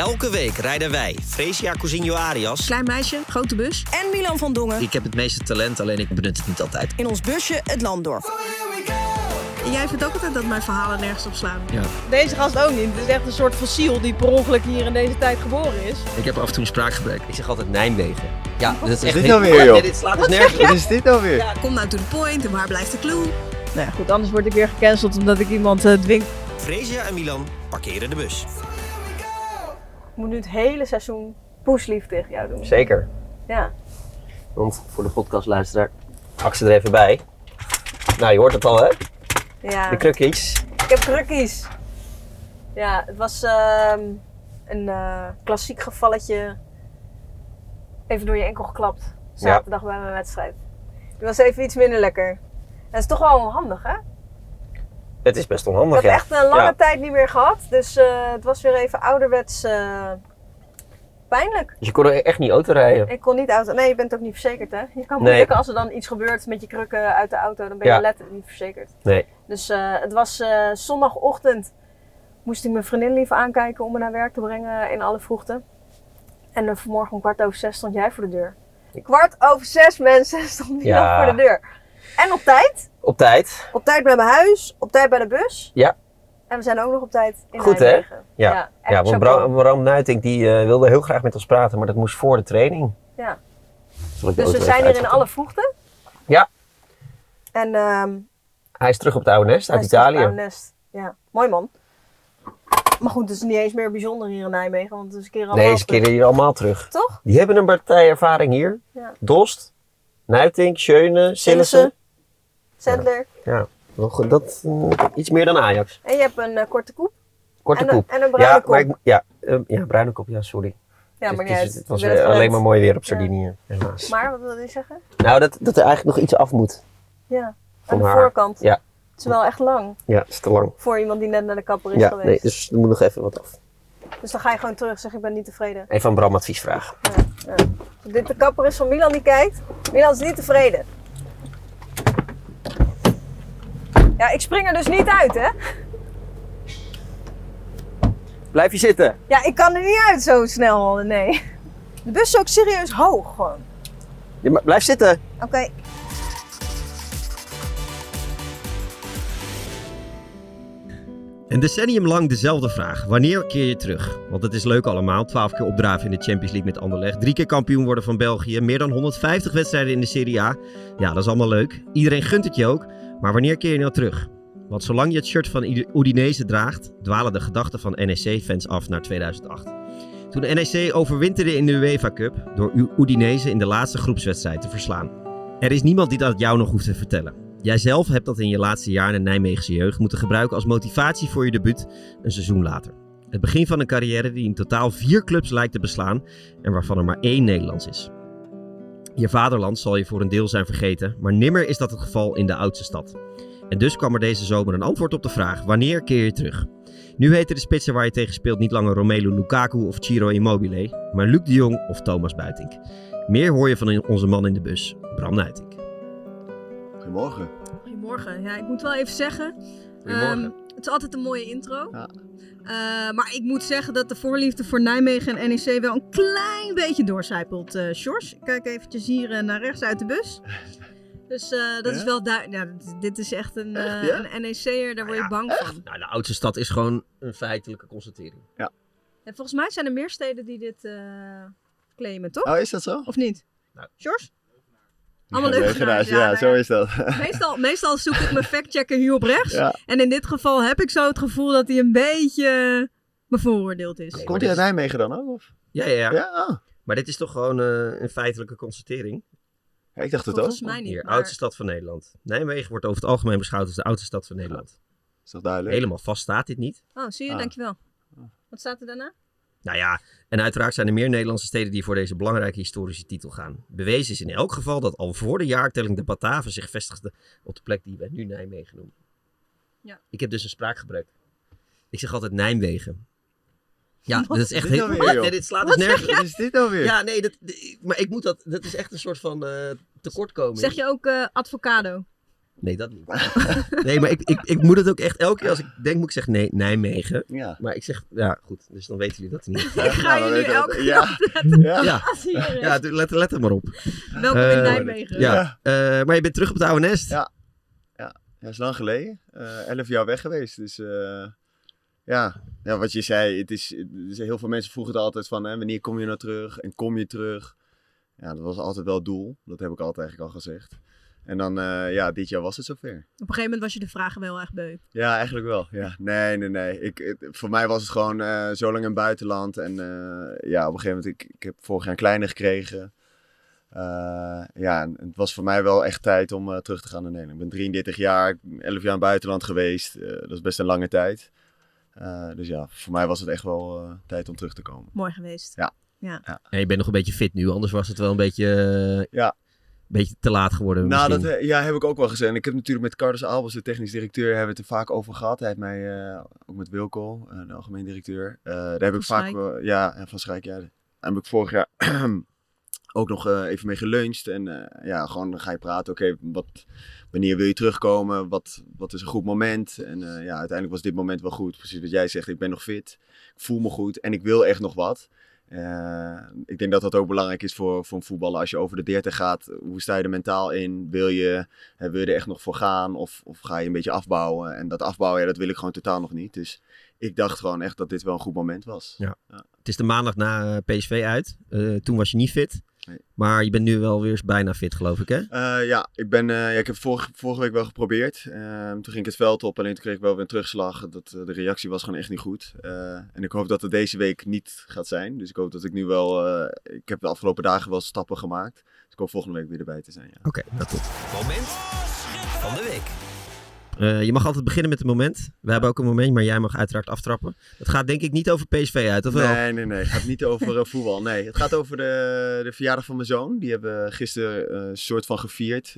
Elke week rijden wij, Fresia Cousinho Arias. Klein meisje, grote bus. En Milan van Dongen. Ik heb het meeste talent, alleen ik benut het niet altijd. In ons busje het land door. En jij vindt ook altijd dat mijn verhalen nergens op slaan. Ja. Deze gast ook niet. Het is echt een soort fossiel die per ongeluk hier in deze tijd geboren is. Ik heb af en toe een spraakgebrek. Ik zeg altijd Nijmegen. Ja, dat is echt dit heel- nou weer, joh? Nee, dit slaat dus nergens Wat is dit nou weer? Kom nou to the point en waar blijft de clue? Nou ja, goed, anders word ik weer gecanceld omdat ik iemand eh, dwing. Fresia en Milan parkeren de bus. Ik moet nu het hele seizoen poeslief tegen jou doen. Zeker. Ja. Want voor de podcastluisteraar, pak ze er even bij. Nou, je hoort het al, hè? ja. De krukjes. Ik heb krukkies. Ja, het was ehm, een eh, klassiek gevalletje. Even door je enkel geklapt. Zaterdag bij mijn wedstrijd. Die was even iets minder lekker. En dat is toch wel handig, hè? Het is best Ik onhandig, heb ja. echt een lange Ja. tijd niet meer gehad. Dus eh, het was weer even ouderwets eh, pijnlijk. Dus je kon er echt niet auto rijden. Ik kon niet auto. Nee, je bent ook niet verzekerd, hè? Je kan Nee. moeilijk als er dan iets gebeurt met je krukken uit de auto, dan ben je Ja. letterlijk niet verzekerd. Nee. Dus eh, het was zondagochtend. Moest ik mijn vriendin liever aankijken om me naar werk te brengen in alle vroegte. En dan vanmorgen om kwart over zes stond jij voor de deur. Kwart over zes mensen stond jij Ja. voor de deur. En op tijd. Op tijd. Op tijd bij mijn huis. Op tijd bij de bus. Ja. En we zijn ook nog op tijd in Goed, hè? Ja. echt Ja, want chapeau. Bram, Bram Nuiting die eh, wilde heel graag met ons praten, maar dat moest voor de training. Ja. Dus we zijn hier in alle vroegte. Ja. En ehm Hij is terug op het oude nest uit hij is terug op Italië. het oude nest. Ja, mooi man. Maar goed, het is niet eens meer bijzonder hier in Nijmegen, want het is een keer allemaal Nee, ze keren hier allemaal terug. Toch? Die hebben een partij ervaring hier. Ja. Dost, Nuiting, Schöne, Sillissen. Sandler. Ja, goed. Dat mm, iets meer dan Ajax. En je hebt een eh, korte koep. Korte en een, koep. En een bruine Ja, maar ik, ja, eh, ja, bruine kop, ja, sorry. ja, Het maar is- niet uit. het was het alleen gewend. maar mooi weer op Ja. Sardinië, helaas. Maar, wat wilde je zeggen? Nou, dat, dat er eigenlijk nog iets af moet. Ja, Van aan de haar. voorkant. Ja. Het is wel echt lang Ja, dat is te lang. voor iemand die net naar de kapper is Ja, geweest. nee, dus er moet nog even wat af. Dus dan ga je gewoon terug zeg ik ben niet tevreden. Even aan Bram advies vragen. Ja. Als dit de kapper is van Milan die kijkt, Milan is niet tevreden. Ja, ik spring er dus niet uit, hè? Blijf je zitten. Ja, ik kan er niet uit zo snel, nee. De bus is ook serieus hoog, gewoon. Ja, maar blijf zitten. Oké. Een decennium lang dezelfde vraag. Wanneer keer je terug? Want het is leuk allemaal. 12 keer opdraven in de Champions League met Anderlecht. Drie keer kampioen worden van België. Meer dan 150 wedstrijden in de Serie A. Ja, dat is allemaal leuk. Iedereen gunt het je ook. Maar wanneer keer je nou terug? Want zolang je het shirt van Udi- Udinese draagt, dwalen de gedachten van NEC-fans af naar 2008. Toen de NEC overwinterde in de UEFA Cup door Udinese in de laatste groepswedstrijd te verslaan. Er is niemand die dat jou nog hoeft te vertellen. Jijzelf hebt dat in je laatste jaar in de Nijmeegse jeugd moeten gebruiken als motivatie voor je debuut een seizoen later. Het begin van een carrière die in totaal vier clubs lijkt te beslaan en waarvan er maar één Nederlands is. Je vaderland zal je voor een deel zijn vergeten, maar nimmer is dat het geval in de oudste stad. En dus kwam er deze zomer een antwoord op de vraag: wanneer keer je terug? Nu heten de spitsen waar je tegen speelt niet langer Romelu Lukaku of Ciro Immobile, maar Luc de Jong of Thomas Buitink. Meer hoor je van onze man in de bus, Bram Nuitink. Goedemorgen. Goedemorgen. Ja, ik moet wel even zeggen. Goedemorgen. ehm, het is altijd een mooie intro. Ja. Eh, maar ik moet zeggen dat de voorliefde voor Nijmegen en NEC wel een klein beetje doorcijpelt, eh Sjors. Ik kijk eventjes hier eh, naar rechts uit de bus. Dus eh, dat Ja? is wel duidelijk. Ja, dit- is echt een, eh, Echt, ja? een NEC'er, daar word je bang van. Nou, de oudste stad is gewoon een feitelijke constatering. En volgens mij zijn er meer steden die dit eh, claimen, toch? Oh, is dat zo? Of niet? Nou. Sjors? Allemaal Ja, leugenaars. Ja, zo is dat. Meestal, meestal zoek ik mijn factchecker hier op rechts. Ja. En in dit geval heb ik zo het gevoel dat hij een beetje bevooroordeeld is. Nee, Komt hij uit is- Nijmegen dan ook? Of? Ja, ja, ja. Ja, ah. Maar dit is toch gewoon eh, een feitelijke constatering. Ja, ik dacht het ook. Volgens mij niet. Hier, maar- oudste stad van Nederland. Nijmegen wordt over het algemeen beschouwd als de oudste stad van Nederland. Is toch duidelijk? Helemaal vast staat dit niet. Oh, zie je? Ah. Dankjewel. Wat staat er daarna? Nou ja, en uiteraard zijn er meer Nederlandse steden die voor deze belangrijke historische titel gaan. Bewezen is in elk geval dat al voor de jaartelling de Bataven zich vestigden op de plek die wij nu Nijmegen noemen. Ja. Ik heb dus een spraakgebrek. Ik zeg altijd Nijmegen. Ja, dat is echt Dit heel... weer, joh? Nee, dit slaat dus nergens... Wat is dit nou weer? Ja, nee, dat, maar ik moet dat... Dat is echt een soort van eh tekortkoming. Zeg je ook eh, advocado? Nee, dat niet. nee, maar ik, ik, ik moet het ook echt elke keer als ik denk, moet ik zeggen nee, Nijmegen. Ja. Maar ik zeg, ja goed, dus dan weten jullie dat niet. Ik ga Nou, je nu elke keer Ja. Ja. Ja, als hier is. ja doe- let, let er maar op. Welkom in Eh, Nijmegen. Ja, eh, maar je bent terug op het oude nest. Ja. Ja, is lang geleden. Eh, elf jaar weg geweest. Dus eh, ja. ja, wat je zei, het is, het is- heel veel mensen vroegen het altijd van hè, wanneer kom je nou terug en kom je terug. Ja, dat was altijd wel het doel. Dat heb ik altijd eigenlijk al gezegd. En dan, eh, ja, dit jaar was het zover. Op een gegeven moment was je de vragen wel echt beu. Ja, eigenlijk wel. Ja. Nee, nee, nee. Ik, het- voor mij was het gewoon eh, zo lang in het buitenland. En eh, ja, op een gegeven moment, ik, ik heb vorig jaar een kleine gekregen. Eh, ja, en het was voor mij wel echt tijd om eh, terug te gaan naar Nederland. Ik ben 33 jaar, 11 jaar in het buitenland geweest. Eh, dat is best een lange tijd. Eh, dus ja, voor mij was het echt wel eh, tijd om terug te komen. Mooi geweest. En je bent nog een beetje fit nu, anders was het wel een beetje, Ja. Beetje te laat geworden Nou, dat misschien. eh, ja, heb ik ook wel gezegd. En ik heb natuurlijk met Carlos Albers, de technisch directeur, hebben we het er vaak over gehad. Hij heeft mij, eh, ook met Wilco, eh, de algemeen directeur, daar heb ik Van vaak, Schijk. ja, en van Schijk, ja. Daar heb ik vorig jaar ook nog even mee geluncht. En ja, gewoon dan ga je praten, oké, wat, wanneer wil je terugkomen? Wat, wat is een goed moment? En ja, uiteindelijk was dit moment wel goed. Precies wat jij zegt, ik ben nog fit, ik voel me goed en ik wil echt nog wat. Eh, ik denk dat dat ook belangrijk is voor, voor een voetballer. Als je over de 30 gaat, hoe sta je er mentaal in? Wil je, hè, wil je er echt nog voor gaan? Of, of ga je een beetje afbouwen? En dat afbouwen, ja, dat wil ik gewoon totaal nog niet. Dus ik dacht gewoon echt dat dit wel een goed moment was. Ja. Het is de maandag na eh, PSV uit. Eh, toen was je niet fit. Nee. Maar je bent nu wel weer bijna fit, geloof ik, hè? Eh, ja, ik, ben, eh, ja, ik heb vorige, vorige week wel geprobeerd. Ehm, toen ging ik het veld op, alleen toen kreeg ik wel weer een terugslag. Dat, eh, de reactie was gewoon echt niet goed. Eh, en ik hoop dat het deze week niet gaat zijn. Dus ik hoop dat ik nu wel... eh, ik heb de afgelopen dagen wel stappen gemaakt. Dus ik hoop volgende week weer erbij te zijn. Ja. Oké, dat goed. Moment van de week. Eh, je mag altijd beginnen met een moment. We hebben ook een moment, maar jij mag uiteraard aftrappen. Het gaat denk ik niet over PSV uit, of wel? Nee, nee, nee. Het gaat niet over eh, voetbal. Nee, het gaat over de, de verjaardag van mijn zoon. Die hebben gisteren eh, een soort van gevierd.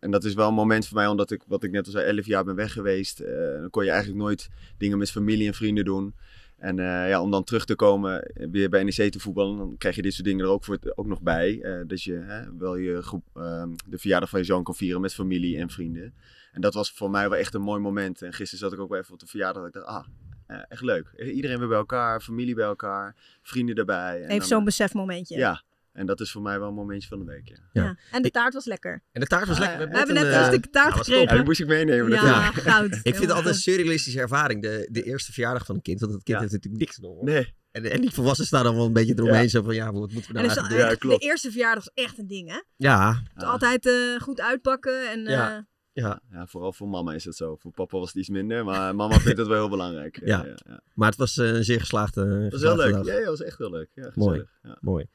En dat is wel een moment voor mij, omdat ik, wat ik net al zei, 11 jaar ben weg geweest. Dan kon je eigenlijk nooit dingen met familie en vrienden doen. En ja, om dan terug te komen, weer bij NEC te voetballen, dan krijg je dit soort dingen er ook, voor, ook nog bij. Dat je hè, wel je, groep- ehm, de verjaardag van je zoon kan vieren met familie en vrienden. En dat was voor mij wel echt een mooi moment. En gisteren zat ik ook wel even op de verjaardag. Dat ik dacht, ah, eh, echt leuk. Iedereen weer bij elkaar, familie bij elkaar, vrienden erbij. En Heeft dan, zo'n besefmomentje. Ja, en dat is voor mij wel een momentje van de week. Ja. Ja. Ja. En de taart was lekker. En de taart was Ah, lekker. We hebben een, net een eh, stuk taart gekregen. Ja, die moest ik meenemen. Ja, goud. Ik vind het altijd een surrealistische ervaring, de, de eerste verjaardag van een kind. Want het kind Ja. heeft natuurlijk niks nog. hoor. Nee, En, en die volwassenen staan dan wel een beetje eromheen. Ja. Zo van, ja, wat moeten we En nou dus eigenlijk klopt. de eerste verjaardag is echt een ding, hè? doen? Ja, Ja. Altijd eh, goed uitpakken en Ja. Eh, ja, ja, vooral voor mama is het zo. Voor papa was het iets minder, maar mama vindt het wel heel belangrijk. Ja. ja, ja. maar het was eh, een zeer geslaagde Dat was heel geslaagde leuk. dag. Ja, ja, dat was echt heel leuk. Ja, Mooi. gezellig. Ja. Mooi.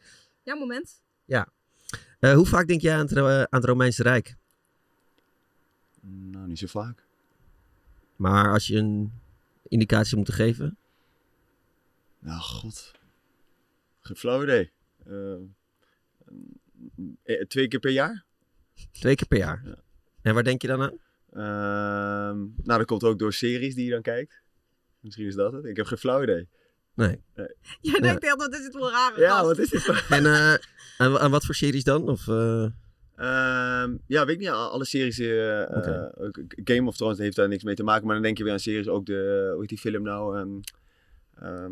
jouw moment. Eh, hoe vaak denk jij aan het, Ro- aan het Romeinse Rijk? Nou, niet zo vaak. Maar als je een indicatie zou moeten geven. Nou, god. Geen flauw idee. Eh, eh, twee keer per jaar? Twee keer per jaar. Ja. En waar denk je dan aan? Ehm, nou, dat komt ook door series die je dan kijkt. Misschien is dat het. Ik heb geen flauw idee. Nee. Jij denkt heel dat is het wel raar. Ja, wat is dit? En eh, aan, aan wat voor series dan? Of, eh, Ehm, ja, weet ik niet. Alle series. Oké. ook Game of Thrones heeft daar niks mee te maken. Maar dan denk je weer aan series. Ook de. Hoe heet die film nou? Ehm, ehm,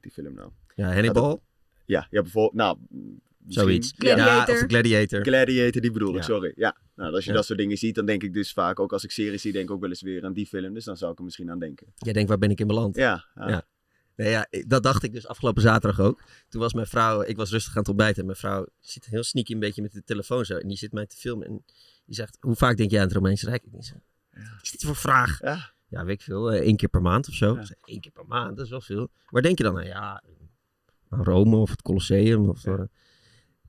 die film nou? ja, Hannibal? Ja, ja bijvoorbeeld. Nou, Zoiets. Gladiator. Ja, of Gladiator. Gladiator, die bedoel ik, Ja. sorry. Ja, nou, als je Ja. dat soort dingen ziet, dan denk ik dus vaak, ook als ik series zie, denk ik ook wel eens weer aan die film. Dus dan zou ik er misschien aan denken. Jij denkt, waar ben ik in beland? Ja, ja. Ja. Nee, ja, dat dacht ik dus afgelopen zaterdag ook. Toen was mijn vrouw, ik was rustig aan het ontbijten. En mijn vrouw zit heel sneaky een beetje met de telefoon zo. En die zit mij te filmen. En die zegt, hoe vaak denk jij aan het Romeinse Rijk? Ik denk zo, wat is dit voor vraag? Ja. Ja, weet ik veel. eh, één keer per maand of zo. Ja. Zeg, Eén keer per maand, dat is wel veel. Waar denk je dan aan? Ja, aan Rome of het Colosseum. Of, Ja.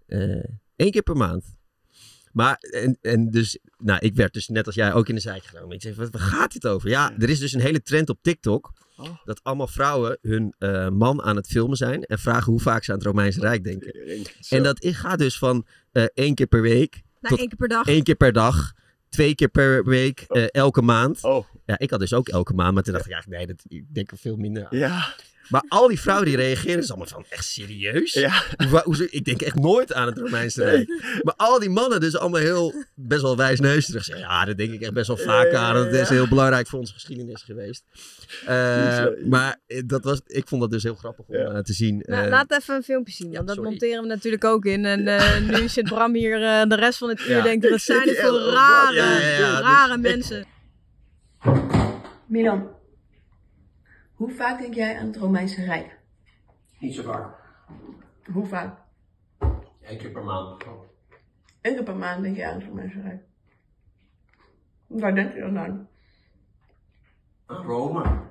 Eh, één keer per maand. Maar, en, en dus, nou, ik werd dus net als jij ook in de zijk genomen. Ik zeg, wat, waar gaat dit over? Ja, er is dus een hele trend op TikTok. Oh. Dat allemaal vrouwen hun eh, man aan het filmen zijn. En vragen hoe vaak ze aan het Romeinse Rijk denken. Zo. En dat gaat dus van eh, één keer per week, Nou, Tot één keer per dag. één keer per dag, twee keer per week, eh, elke maand. Oh, Ja, ik had dus ook elke maand, maar toen dacht ik eigenlijk, nee, dat, ik denk er veel minder aan. ja. Maar al die vrouwen die reageren is allemaal van, echt serieus? Ja. Hoe, hoe, ik denk echt nooit aan het Romeinse Rijk. Maar al die mannen dus allemaal heel, best wel wijsneustig zeggen. Ja, dat denk ik echt best wel vaak aan. Dat is heel belangrijk voor onze geschiedenis geweest. Uh, maar dat was, ik vond dat dus heel grappig om ja. uh, te zien. Nou, uh, laat even een filmpje zien, want ja, dat monteren we natuurlijk ook in. En uh, nu zit Bram hier de rest van het uur Ja. denkt, dat zijn hier voor rare, Ja, ja, ja, dus rare ik- mensen. Milan, hoe vaak denk jij aan het Romeinse Rijk? Niet zo vaak. Hoe vaak? Eén keer per maand. Eén keer per maand denk je aan het Romeinse Rijk. Waar denk je dan aan? Rome.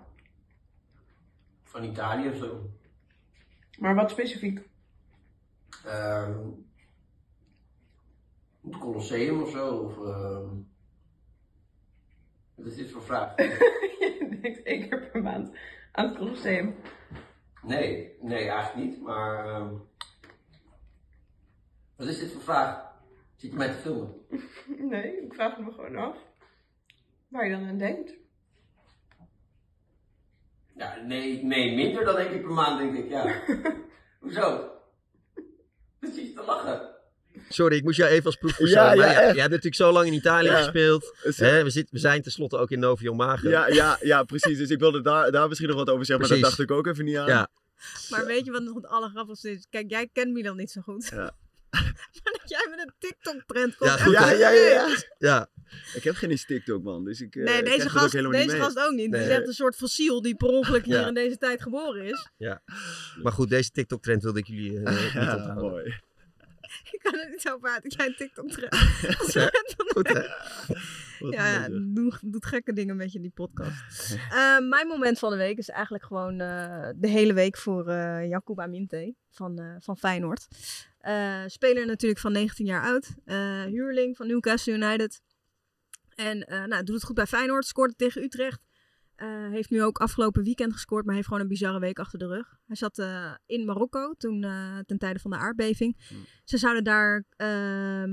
Van Italië of zo. Maar wat specifiek? Ehm, het Colosseum of zo. Of, ehm, Wat is dit voor vraag? je denkt één keer per maand aan het Colosseum. Nee, nee, eigenlijk niet. Maar. ehm, Wat is dit voor vraag? Zit je mij te filmen? Nee, ik vraag me gewoon af. Waar je dan aan denkt. Ja, nee, nee, minder dan één keer per maand, denk ik, ja. Hoezo? Precies te lachen. Sorry, ik moest jou even als proefpersoon. Ja, ja, ja, jij hebt natuurlijk zo lang in Italië Ja. gespeeld. Is- Hè, we, zit, we zijn tenslotte ook in Novio Mago. Ja, ja, ja, precies. Dus ik wilde daar, daar misschien nog wat over zeggen, maar dat Precies. dacht ik ook even niet aan. Ja. Maar weet je wat nog het allergrappigste is? Kijk, jij kent Milan niet zo goed. Ja. maar dat jij met een TikTok-trend komt. Ja, goed, Ja, ja, ja, ja. ja. Ik heb geen eens TikTok, man. Dus ik, eh, Nee, deze, dat ook gast, helemaal deze gast ook niet. Het is echt een soort fossiel die per ongeluk hier Ja. in deze tijd geboren is. Maar goed, deze TikTok-trend wilde ik jullie eh, niet Ja, onthouden. mooi. Ik kan er niet uit dat jij een TikTok-trend Goed, hè? Goed, hè? Ja, ja doe, doet gekke dingen met je, die podcast. Eh, mijn moment van de week is eigenlijk gewoon eh, de hele week voor eh Jakuba Minte van, eh, van Feyenoord. Speler natuurlijk van 19 jaar oud. huurling van Newcastle United. En nou, doet het goed bij Feyenoord. Scoorde tegen Utrecht. Eh, heeft nu ook afgelopen weekend gescoord, maar heeft gewoon een bizarre week achter de rug. Hij zat eh, in Marokko toen, eh, ten tijde van de aardbeving. Ze zouden daar ehm,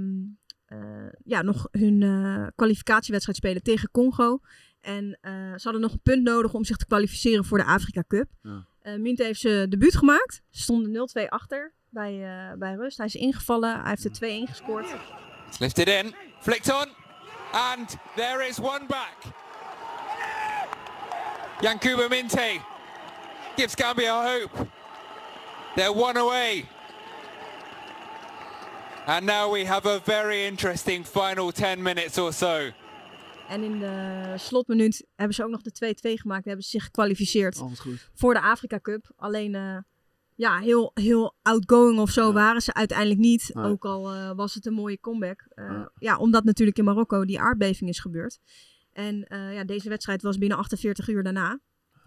eh, ja, nog hun eh, kwalificatiewedstrijd spelen tegen Congo. En eh, ze hadden nog een punt nodig om zich te kwalificeren voor de Afrika Cup. Ja. Eh, Minte heeft zijn debuut gemaakt. Ze stonden 0-2 achter bij, eh, bij rust. Hij is ingevallen. Hij heeft er 2-1 gescoord. It's lifted in, flicked on, and there is one back. Yankuba Minte gives Gambia hope. They're one away. And now we have a very interesting final 10 minutes or so. En in de slotminuut hebben ze ook nog de 2-2 gemaakt. Hebben ze zich gekwalificeerd Oh, goed. voor de Afrika Cup. Alleen eh, ja, heel, heel outgoing of zo Ja. waren ze uiteindelijk niet. Ook al eh, was het een mooie comeback. Eh, Ja. ja, omdat natuurlijk in Marokko die aardbeving is gebeurd. En eh, ja, deze wedstrijd was binnen 48 uur daarna.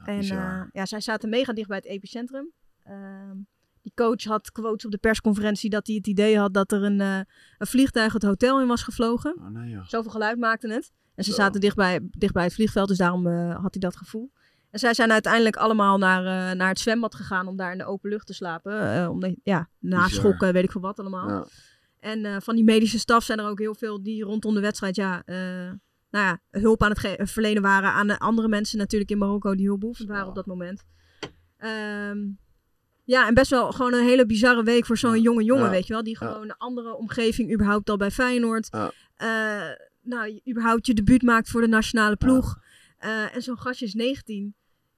en bizar. eh, ja, zij zaten mega dicht bij het epicentrum. Ehm, die coach had quotes op de persconferentie dat hij het idee had dat er een, eh, een vliegtuig het hotel in was gevlogen. Oh, nee. Zoveel geluid maakte het. En ze Zo. zaten dicht bij, dicht bij het vliegveld, dus daarom had hij dat gevoel. En zij zijn uiteindelijk allemaal naar, naar het zwembad gegaan om daar in de open lucht te slapen. Om de, ja, naschokken, weet ik veel wat allemaal. Ja. En van die medische staf zijn er ook heel veel die rondom de wedstrijd ja, nou ja, hulp aan het verlenen waren aan de andere mensen natuurlijk in Marokko die hulpbehoevend waren op dat moment. Ehm, ja, en best wel gewoon een hele bizarre week voor zo'n jonge jongen, weet je wel. Die gewoon een andere omgeving überhaupt al bij Feyenoord. Eh, nou, je überhaupt je debuut maakt voor de nationale ploeg. Eh, en zo'n gastje is 19.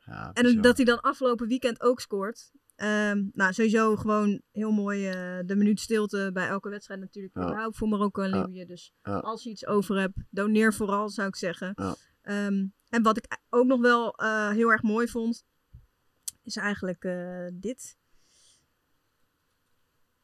Ja, En dat hij dan afgelopen weekend ook scoort. Ehm, nou, sowieso gewoon heel mooi eh, de minuut stilte bij elke wedstrijd natuurlijk. Ja. Überhaupt voor Marokko en Ja. Libië. Dus Ja. als je iets over hebt, doneer vooral, zou ik zeggen. Ehm, en wat ik ook nog wel eh, heel erg mooi vond, is eigenlijk eh, dit.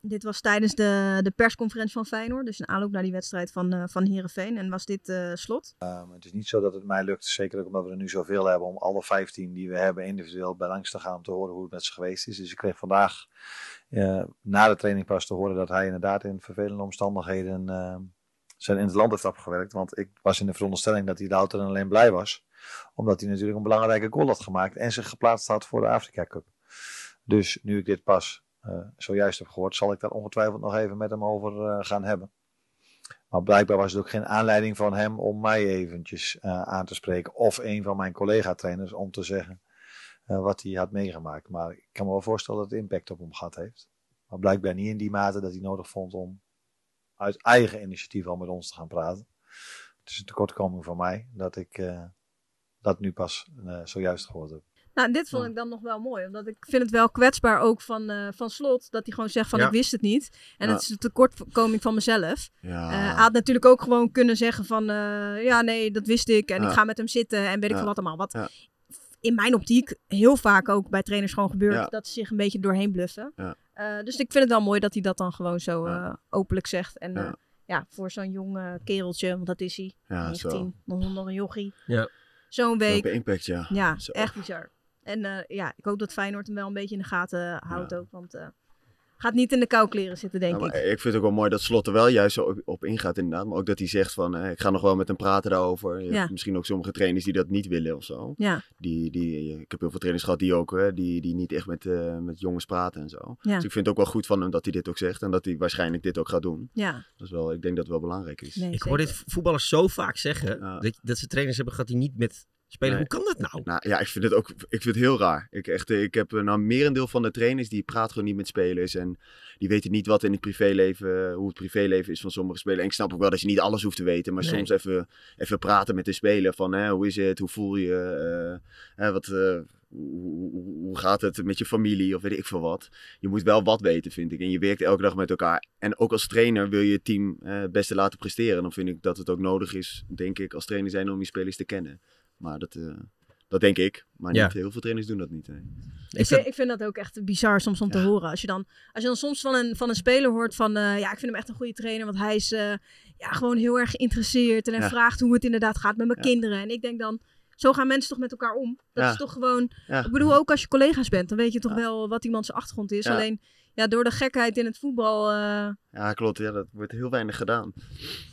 Dit was tijdens de, de persconferentie van Feyenoord. Dus een aanloop naar die wedstrijd van, eh van Heerenveen. En was dit eh, slot. Um, het is niet zo dat het mij lukt, zeker ook omdat we er nu zoveel hebben, om alle 15 die we hebben individueel bij langs te gaan om te horen hoe het met ze geweest is. Dus ik kreeg vandaag uh, na de training pas te horen dat hij inderdaad in vervelende omstandigheden uh, zijn in het land heeft afgewerkt. Want ik was in de veronderstelling dat hij louter en alleen blij was, omdat hij natuurlijk een belangrijke goal had gemaakt en zich geplaatst had voor de Afrika Cup. Dus nu ik dit pas uh, zojuist heb gehoord, zal ik daar ongetwijfeld nog even met hem over uh, gaan hebben. Maar blijkbaar was het ook geen aanleiding van hem om mij eventjes uh, aan te spreken. Of een van mijn collega-trainers om te zeggen eh, wat hij had meegemaakt. Maar ik kan me wel voorstellen dat het impact op hem gehad heeft. Maar blijkbaar niet in die mate dat hij nodig vond om uit eigen initiatief al met ons te gaan praten. Het is een tekortkoming van mij dat ik dat nu pas zojuist gehoord heb. Nou, dit vond ik dan nog wel mooi. Omdat ik vind het wel kwetsbaar ook van, uh, van Slot. Dat hij gewoon zegt van ja. ik wist het niet. En ja. het is een tekortkoming van mezelf. Ja. Uh, hij had natuurlijk ook gewoon kunnen zeggen van... Uh, ja, nee, dat wist ik. En ik ga met hem zitten en weet ik veel wat allemaal. Wat in mijn optiek heel vaak ook bij trainers gewoon gebeurt. Dat ze zich een beetje doorheen bluffen. dus ik vind het wel mooi dat hij dat dan gewoon zo openlijk zegt. En ja, voor zo'n jong kereltje, want dat is hij. 19, nog, nog een jochie. Ja. Zo'n week. impact, ja. Ja, zo. echt bizar. En uh, ja, ik hoop dat Feyenoord hem wel een beetje in de gaten houdt ja. ook. Want uh, gaat niet in de kou kleren zitten, denk ja, ik. Ik vind het ook wel mooi dat Slot er wel juist op, op ingaat inderdaad. Maar ook dat hij zegt van, eh, ik ga nog wel met hem praten daarover. Je hebt misschien ook sommige trainers die dat niet willen of zo. Ja. Die, die, ik heb heel veel trainers gehad die ook, die, die niet echt met, uh, met jongens praten en zo. Ja. Dus ik vind het ook wel goed van hem dat hij dit ook zegt. En dat hij waarschijnlijk dit ook gaat doen. Ja. Dat is wel, ik denk dat het wel belangrijk is. Nee, ik hoor dit voetballers zo vaak zeggen. Dat, dat ze trainers hebben gehad die niet met spelen. Nee. Hoe kan dat nou? Nou ja, ik vind het ook ik vind het heel raar. Ik, echt, ik heb nou merendeel van de trainers die praten gewoon niet met spelers. En die weten niet wat in het privéleven, hoe het privéleven is van sommige spelers. En ik snap ook wel dat je niet alles hoeft te weten. Maar nee. soms even, even praten met de speler van hè, hoe is het, hoe voel je, uh, wat, uh, hoe, hoe, gaat het met je familie of weet ik veel wat. Je moet wel wat weten vind ik. En je werkt elke dag met elkaar. En ook als trainer wil je het team het beste laten presteren. Dan vind ik dat het ook nodig is, denk ik, als trainer zijn om je spelers te kennen. Maar dat, uh, dat denk ik. Maar niet Ja. heel veel trainers doen dat niet. Nee. Ik vind, dat, ik vind dat ook echt bizar soms om te horen. Als je, dan, als je dan soms van een, van een speler hoort van... eh, ja, ik vind hem echt een goede trainer. Want hij is eh, ja, gewoon heel erg geïnteresseerd. En hij Ja. vraagt hoe het inderdaad gaat met mijn Ja. kinderen. En ik denk dan... Zo gaan mensen toch met elkaar om? Dat Ja. is toch gewoon... Ja. Ik bedoel, ook als je collega's bent, dan weet je toch Ja. wel wat iemand zijn achtergrond is. Ja. Alleen, ja, door de gekheid in het voetbal... eh, Ja, klopt. Ja, dat wordt heel weinig gedaan.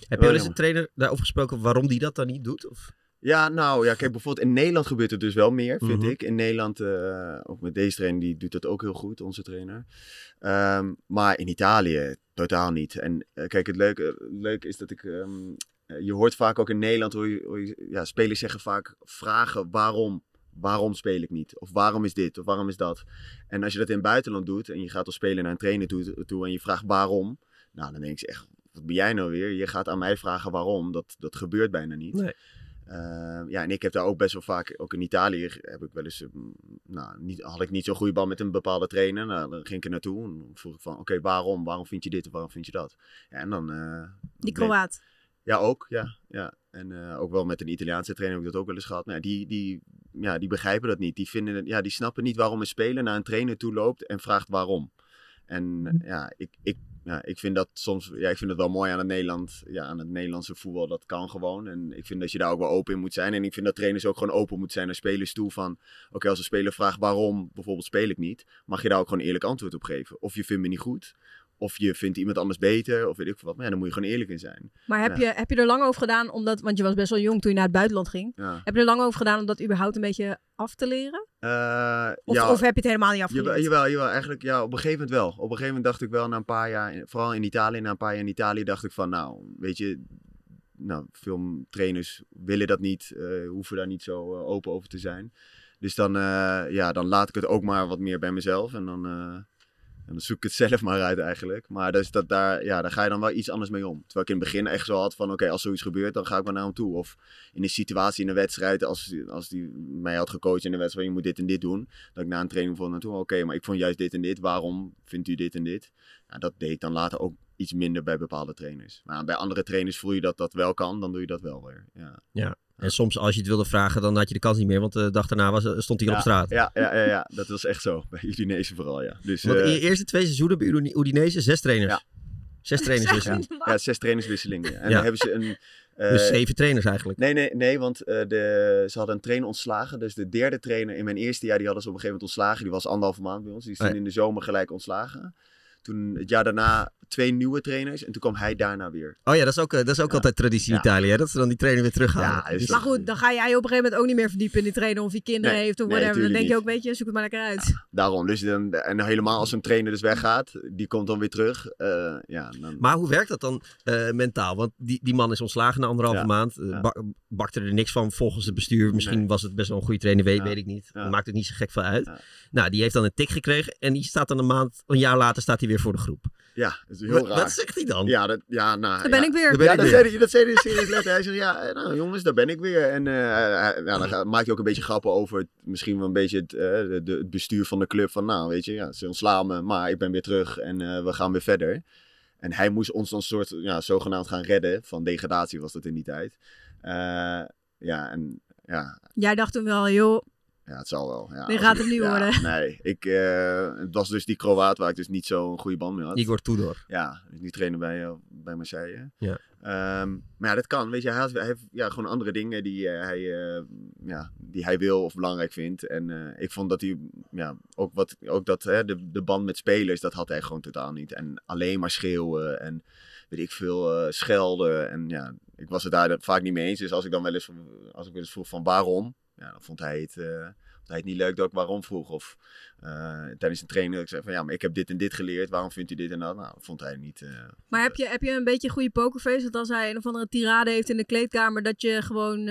heb je Wel eens een trainer daarover gesproken waarom die dat dan niet doet? Of? Ja, nou ja, kijk, bijvoorbeeld in Nederland gebeurt het dus wel meer, vind Mhm. ik. In Nederland, eh, ook met deze trainer, die doet dat ook heel goed, onze trainer. Ehm, maar in Italië totaal niet. En eh, kijk, het leuke, het leuke is dat ik... ehm, eh, je hoort vaak ook in Nederland, hoor je, hoor je- ja, spelers zeggen vaak vragen waarom. Waarom speel ik niet? Of waarom is dit? Of waarom is dat? En als je dat in het buitenland doet en je gaat als speler naar een trainer toe, toe en je vraagt waarom, nou dan denk je echt, wat ben jij nou weer? Je gaat aan mij vragen waarom. Dat, dat gebeurt bijna niet. Nee. Uh, ja, en ik heb daar ook best wel vaak, ook in Italië, heb ik wel eens, mm, nou, niet, had ik niet zo'n goede bal met een bepaalde trainer. Nou, dan ging ik er naartoe en vroeg ik van, oké, waarom? Waarom vind je dit of waarom vind je dat? Ja, en dan... Uh, die Kroaat. Ja, ook, ja. ja. En uh, ook wel met een Italiaanse trainer heb ik dat ook wel eens gehad. Maar ja, die, die, ja, die begrijpen dat niet. Die, vinden ja, die snappen niet waarom een speler naar een trainer toe loopt en vraagt waarom. En ja, ik, ik, ja, ik vind dat soms, ja, ik vind het wel mooi aan het, Nederland, ja, aan het Nederlandse voetbal. Dat kan gewoon. En ik vind dat je daar ook wel open in moet zijn. En ik vind dat trainers ook gewoon open moeten zijn naar spelers toe. Van, oké, als een speler vraagt waarom bijvoorbeeld speel ik niet, mag je daar ook gewoon eerlijk antwoord op geven. Of je vindt me niet goed. Of je vindt iemand anders beter, of weet ik veel wat. Maar ja, dan moet je gewoon eerlijk in zijn. Maar heb, ja. je, heb je er lang over gedaan, omdat, want je was best wel jong toen je naar het buitenland ging. Ja. Heb je er lang over gedaan om dat überhaupt een beetje af te leren? Uh, of, ja, of heb je het helemaal niet afgeleerd? Jawel, jawel, jawel, eigenlijk ja, op een gegeven moment wel. Op een gegeven moment dacht ik wel na een paar jaar, vooral in Italië, na een paar jaar in Italië dacht ik van, nou, weet je, nou, veel trainers willen dat niet, uh, hoeven daar niet zo uh, open over te zijn. Dus dan, ja, dan laat ik het ook maar wat meer bij mezelf en dan, en dan zoek ik het zelf maar uit eigenlijk. Maar dus dat daar, ja, daar ga je dan wel iets anders mee om. Terwijl ik in het begin echt zo had van, oké, als zoiets gebeurt, dan ga ik maar naar hem toe. Of in een situatie in een wedstrijd, als, als die mij had gecoacht in de wedstrijd, je moet dit en dit doen. Dat ik na een training vond naartoe, oké, maar ik vond juist dit en dit. Waarom vindt u dit en dit? Ja, dat deed ik dan later ook iets minder bij bepaalde trainers. Maar bij andere trainers voel je dat dat wel kan, dan doe je dat wel weer. Ja. ja. En soms als je het wilde vragen, dan had je de kans niet meer. Want de dag daarna was, stond hij ja, op straat. Ja, ja, ja, ja, dat was echt zo. Bij Udinese vooral, ja. Dus, want in je eerste twee seizoenen bij Udinese, zes trainers. Ja. Zes trainerswisselingen. Ja, ja, zes trainerswisselingen. En ja. dan hebben ze een... Uh, dus zeven trainers eigenlijk? Nee, nee, nee want uh, de, ze hadden een trainer ontslagen. Dus de derde trainer in mijn eerste jaar, die hadden ze op een gegeven moment ontslagen. Die was anderhalve maand bij ons. Die is toen nee. in de zomer gelijk ontslagen. Toen het jaar daarna twee nieuwe trainers. En toen kwam hij daarna weer. Oh ja, dat is ook, dat is ook altijd traditie in Italië. Hè? Dat ze dan die trainer weer terughalen. Ja, maar goed, dan ga jij op een gegeven moment ook niet meer verdiepen in die trainer. Of hij kinderen heeft of whatever. dan denk je ook, weet je, zoek het maar lekker uit. daarom. Dus dan, en helemaal als een trainer dus weggaat. Die komt dan weer terug. ja, dan... Maar hoe werkt dat dan mentaal? Want die, die man is ontslagen na anderhalve maand. Bak, bakte er niks van volgens het bestuur. Misschien was het best wel een goede trainer, weet, weet ik niet. Maakt het niet zo gek veel uit. Nou, die heeft dan een tik gekregen. En die staat dan een maand, een jaar later staat hij weer voor de groep. Ja, dat is heel raar. Wat zegt hij dan? Ja, dat, ja nou, daar ben ik weer. Ben ja, dat, Zei hij, dat zei hij serieus letter. Hij zegt, ja, eh, nou jongens, daar ben ik weer. En uh, ja, dan maakt hij ook een beetje grappen over het, misschien wel een beetje het, uh, de, de, het, bestuur van de club. Van nou, weet je, ja, ze ontslaan me, maar ik ben weer terug en uh, we gaan weer verder. En hij moest ons dan soort, ja, zogenaamd gaan redden. Van degradatie was dat in die tijd. ja, en ja. Jij dacht toen wel, joh, ja, het zal wel. Ja, nee, gaat het niet worden. Nee, ik, uh, het was dus die Kroaat waar ik dus niet zo'n goede band mee had. Igor Tudor. Ja, die trainen bij, uh, bij Marseille. Ja. Um, maar ja, dat kan. Weet je, hij, had, hij heeft ja, gewoon andere dingen die, uh, hij, ja, die hij wil of belangrijk vindt. En ik vond dat hij, ja, ook, wat, ook dat, hè, de, de band met spelers, dat had hij gewoon totaal niet. En alleen maar schreeuwen en weet ik veel, schelden. En ja, ik was het daar vaak niet mee eens. Dus als ik dan wel eens, als ik wel eens vroeg van waarom, ja, dan vond hij het, uh, vond hij het niet leuk dat ik waarom vroeg. Of uh, tijdens een training dat ik zei van ja, maar ik heb dit en dit geleerd. Waarom vindt u dit en dat? Nou, dat vond hij niet. Uh, maar heb je, heb je een beetje een goede pokerface? Dat als hij een of andere tirade heeft in de kleedkamer, dat je gewoon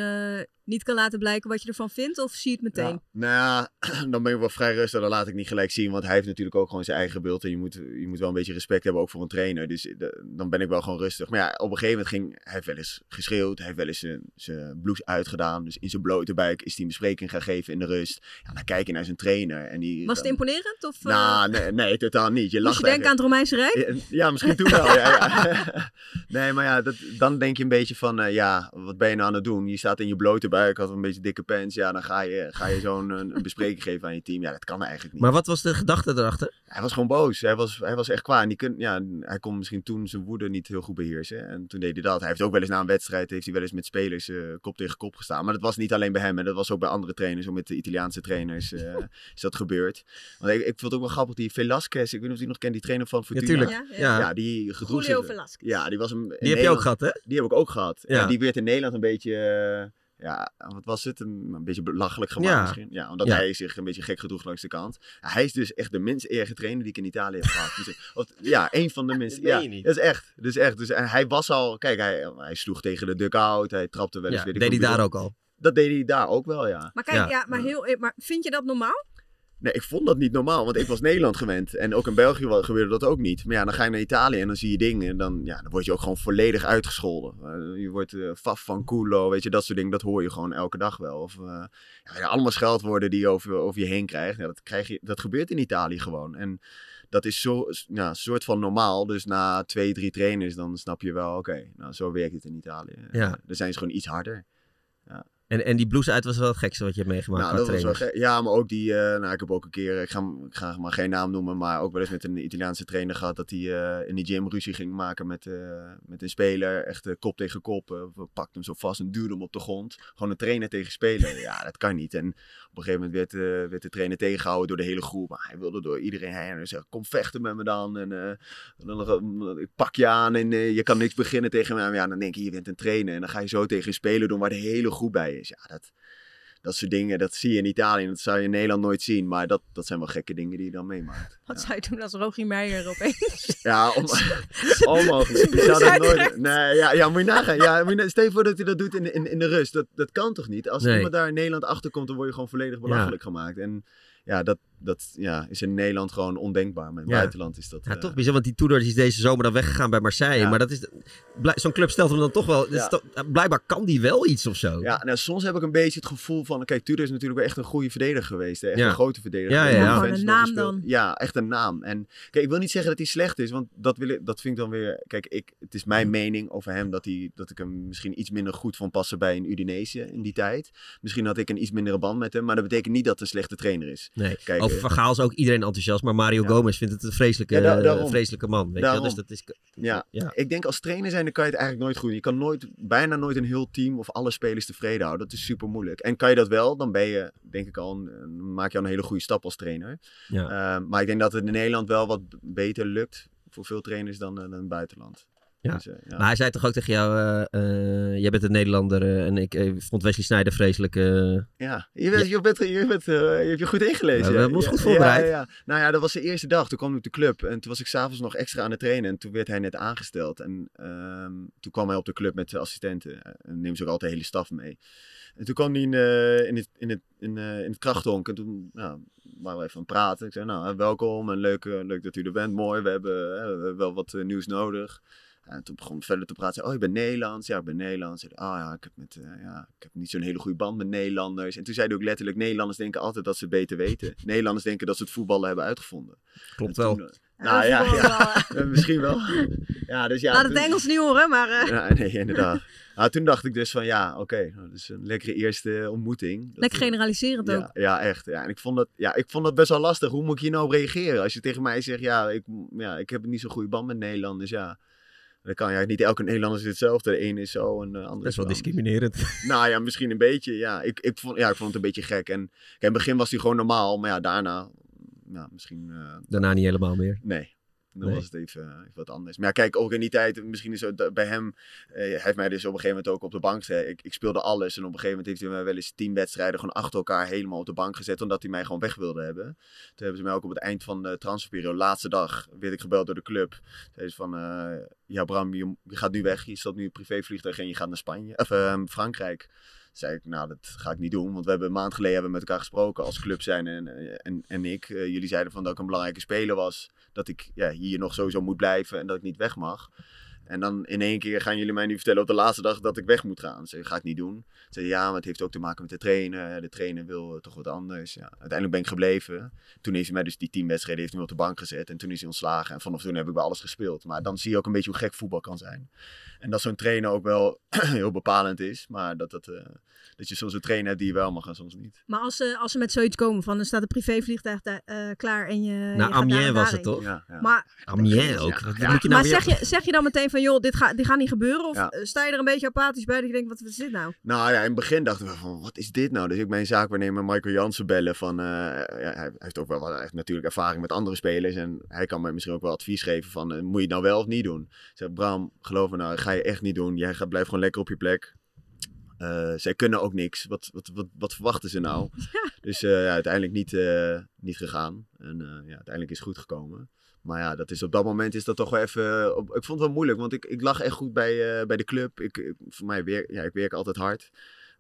niet kan laten blijken wat je ervan vindt? Of zie je het meteen? nou ja, dan ben ik wel vrij rustig. Dan laat ik niet gelijk zien. Want hij heeft natuurlijk ook gewoon zijn eigen beeld. En je moet, je moet wel een beetje respect hebben ook voor een trainer. Dus de, dan ben ik wel gewoon rustig. Maar ja, op een gegeven moment ging hij heeft wel eens geschreeuwd. Hij heeft wel eens zijn, zijn blouse uitgedaan. Dus in zijn blote buik is hij een bespreking gaan geven in de rust. Ja, dan kijk je naar zijn trainer. En die, Was het imponerend? Of, nou, nee, nee, totaal niet. Je lacht je denken aan het Romeinse Rijk? Ja, misschien toen wel. ja, ja. nee, maar ja, dat, dan denk je een beetje van... Uh, ja, wat ben je nou aan het doen? Je staat in je blote buik, had een beetje dikke pants. Ja, dan ga je, ga je zo'n een, een bespreking geven aan je team. Ja, dat kan eigenlijk niet. Maar wat was de gedachte erachter? Hij was gewoon boos. Hij was, hij was echt kwaad. En die kun, ja, hij kon misschien toen zijn woede niet heel goed beheersen. En toen deed hij dat. Hij heeft ook wel eens na een wedstrijd... heeft hij wel eens met spelers uh, kop tegen kop gestaan. Maar dat was niet alleen bij hem. En dat was ook bij andere trainers. Ook met de Italiaanse trainers uh, is dat gebeurd. Want ik, ik vond het ook wel grappig. Die Velasquez, ik weet niet of die nog kent. Die trainer van Fortuna. Ja, tuurlijk. Ja, ja. ja die gedroeg Julio Velasquez. Ja, die was hem... Die heb Nederland, je ook gehad, hè? Die heb ik ook gehad. Ja. En die werd in Nederland een beetje... Uh, ja, wat was het? Een, een beetje belachelijk gemaakt ja. misschien. Ja, omdat ja. hij zich een beetje gek gedroeg langs de kant. hij is dus echt de minst erge trainer die ik in Italië heb gehad. Dus, of, ja, een van de minst. ja, dat is echt. Dat is echt. Dus hij was al, kijk, hij, hij sloeg tegen de dugout. Hij trapte wel eens. Ja, deed hij daar ook al? Dat deed hij daar ook wel, ja. Maar kijk, ja, maar, heel, maar vind je dat normaal? Nee, ik vond dat niet normaal, want ik was Nederland gewend. En ook in België gebeurde dat ook niet. Maar ja, dan ga je naar Italië en dan zie je dingen. En dan, ja, dan word je ook gewoon volledig uitgescholden. Uh, je wordt uh, faf van culo, weet je, dat soort dingen. Dat hoor je gewoon elke dag wel. Of uh, ja, allemaal scheldwoorden die je over, over je heen krijgt. Ja, dat, krijg je, dat gebeurt in Italië gewoon. En dat is zo, ja, een soort van normaal. Dus na twee, drie trainers, dan snap je wel, oké, okay, nou zo werkt het in Italië. Ja. dan zijn ze gewoon iets harder. En, en die blues uit was wel het gekste wat je hebt meegemaakt. Nou, dat was wel ja, maar ook die. Uh, nou, ik heb ook een keer. Ik ga, ik ga maar geen naam noemen. Maar ook wel eens met een Italiaanse trainer gehad. Dat hij uh, in die gym ruzie ging maken met, uh, met een speler. Echt kop tegen kop. we pakten hem zo vast en duwden hem op de grond. Gewoon een trainer tegen speler. ja, dat kan niet. En op een gegeven moment werd, werd de trainer tegengehouden door de hele groep. Maar hij wilde door iedereen heen. En zei: Kom vechten met me dan. En dan, ik pak je aan en je kan niks beginnen tegen me. Ja, dan denk je: Je bent een trainer. En dan ga je zo tegen een speler doen waar de hele groep bij is. Ja, dat, dat soort dingen, dat zie je in Italië. Dat zou je in Nederland nooit zien. Maar dat, dat zijn wel gekke dingen die je dan meemaakt. Wat zou je doen als Rogie Meijer opeens? Ja, onmogelijk. Ik zou dat nooit... Nee, ja, ja, moet je nagaan. Ja, moet je, stel je voor dat hij dat doet in, in, in de rust. Dat, dat kan toch niet? Als nee. iemand daar in Nederland achterkomt, dan word je gewoon volledig belachelijk ja. gemaakt. En ja, dat, dat ja, is in Nederland gewoon ondenkbaar. Maar in het ja. buitenland is dat... Ja, uh... toch bizar, want die Tudor is deze zomer dan weggegaan bij Marseille. Ja. Maar dat is... Zo'n club stelt hem dan toch wel... Ja. Blijkbaar kan die wel iets of zo. Ja, nou, soms heb ik een beetje het gevoel van... Kijk, Tudor is natuurlijk wel echt een goede verdediger geweest. Hè? Echt een grote verdediger. Ja, ja, ja. een naam dan. Ja, echt een naam. En kijk, ik wil niet zeggen dat hij slecht is. Want dat, wil ik, dat vind ik dan weer... Kijk, ik, het is mijn mening over hem dat, hij, dat ik hem misschien iets minder goed vond passen bij een Udinese in die tijd. Misschien had ik een iets mindere band met hem. Maar dat betekent niet dat hij een slechte trainer is. Dus, Nee, kijk, over eh, Van Gaal is ook iedereen enthousiast, maar Mario Gomez vindt het een vreselijke, da- eh, vreselijke man. Weet je? Dus dat is, Ja, ja. ik denk als trainer zijn, dan kan je het eigenlijk nooit goed. Je kan nooit, bijna nooit een heel team of alle spelers tevreden houden. Dat is super moeilijk. En kan je dat wel, dan ben je, denk ik al, een, maak je al een hele goede stap als trainer. Ja. Eh, maar ik denk dat het in Nederland wel wat beter lukt voor veel trainers dan, eh, dan in het buitenland. Ja. Dus, eh, ja. Maar hij zei toch ook tegen jou, eh, eh, jij bent een Nederlander en ik vond Wesley Sneijder vreselijk. Ja, je, bent, je, bent, je, bent, je hebt je goed ingelezen. Ja, we Ja, goed voorbereid. Ja, ja, Nou ja, dat was de eerste dag. Toen kwam ik op de club en toen was ik s'avonds nog extra aan het trainen. En toen werd hij net aangesteld. En ehm, toen kwam hij op de club met de assistenten. En neemt ze ook altijd de hele staf mee. En toen kwam hij in, in, het, in, het, in, in het krachthonk. En toen nou, waren we even aan het praten. Ik zei, nou, welkom en leuk, leuk dat u er bent. Mooi, we hebben, we hebben wel wat nieuws nodig. En toen begon ik verder te praten. Zei, oh, je bent Nederlands? Ja, ik ben Nederlands. Zei, oh ja, ik heb, met, eh, ja, ik heb niet zo'n hele goede band met Nederlanders. En toen zei hij ook letterlijk, Nederlanders denken altijd dat ze het beter weten. Nederlanders denken dat ze het voetballen hebben uitgevonden. Klopt wel. eh, nou ja, ja, misschien wel. Ja, dus ja. Laat het toen- Engels niet horen, maar... eh, Ja, nee, inderdaad. Nou, toen dacht ik dus van ja, oké, nou, dat is een lekkere eerste ontmoeting. Dat, lekker generaliserend ja, ook. ja, echt. Ja. En ik vond, dat, ja, ik vond dat best wel lastig. Hoe moet ik hier nou op reageren? Als je tegen mij zegt, ja, ik, ja, ik heb niet zo'n goede band met Nederlanders, ja. Dan kan ja, niet elke Nederlander is hetzelfde. De ene is zo en de wel is zo. discriminerend. Nou ja, misschien een beetje. Ja, ik, ik, vond, ja, ik vond het een beetje gek. En kijk, in het begin was hij gewoon normaal, maar ja, daarna, ja, misschien. eh, Daarna niet helemaal meer. Nee. Dan Nee. was het even, eh, even wat anders. Maar ja, kijk, ook in die tijd, misschien is het dat bij hem, eh, hij heeft mij dus op een gegeven moment ook op de bank gezet. Ik, ik speelde alles en op een gegeven moment heeft hij mij wel eens tien wedstrijden gewoon achter elkaar helemaal op de bank gezet, omdat hij mij gewoon weg wilde hebben. Toen hebben ze mij ook op het eind van de transferperiode, laatste dag, werd ik gebeld door de club. Zeiden ze van, eh, ja Bram, je, je gaat nu weg, je staat nu een privévliegtuig en je gaat naar Spanje, of eh, Frankrijk. Zei ik, nou, dat ga ik niet doen. Want we hebben een maand geleden hebben we met elkaar gesproken als club zijn en, en, en ik. Eh, jullie zeiden van dat ik een belangrijke speler was. Dat ik ja, hier nog sowieso moet blijven en dat ik niet weg mag. En dan in één keer gaan jullie mij nu vertellen op de laatste dag dat ik weg moet gaan. Ze ga ik niet doen. Ze zei ja, maar het heeft ook te maken met de trainer. De trainer wil eh, toch wat anders. Ja, uiteindelijk ben ik gebleven. Toen heeft hij mij dus die tien wedstrijden heeft hij me op de bank gezet. En toen is hij ontslagen. En vanaf toen heb ik bij alles gespeeld. Maar dan zie je ook een beetje hoe gek voetbal kan zijn. En dat zo'n trainer ook wel heel bepalend is. Maar dat, dat, eh, dat je soms een trainer hebt die je wel mag en soms niet. Maar als ze, als ze met zoiets komen van, er staat een privévliegtuig daar, eh, klaar en je, Nou, Amiens en was het toch? Ja, ja. Maar, Amiens ook. Ja. Wat Ja. moet je nou maar zeg, je, zeg je dan meteen van, joh, dit, gaat dit gaat niet gebeuren? Of Ja. eh, sta je er een beetje apathisch bij dat je denkt, wat, is dit nou? Nou ja, in het begin dachten we van, wat is dit nou? Dus ik mijn zaakwaarnemer Michael Jansen bellen van, eh, ja, hij heeft ook wel hij heeft natuurlijk ervaring met andere spelers en hij kan mij misschien ook wel advies geven van, eh, moet je het nou wel of niet doen? Ik zeg, Bram, geloof me nou, ga je echt niet doen. Jij gaat, blijf gewoon lekker op je plek. Zij kunnen ook niks. Wat, wat, wat, wat verwachten ze nou? Dus ja, uiteindelijk niet, eh, niet gegaan. En ja, uiteindelijk is het goed gekomen. Maar ja, dat is, op dat moment is dat toch wel even... Op, ik vond het wel moeilijk, want ik, ik lag echt goed bij, eh, bij de club. Ik, voor mij werk, ja, ik werk altijd hard.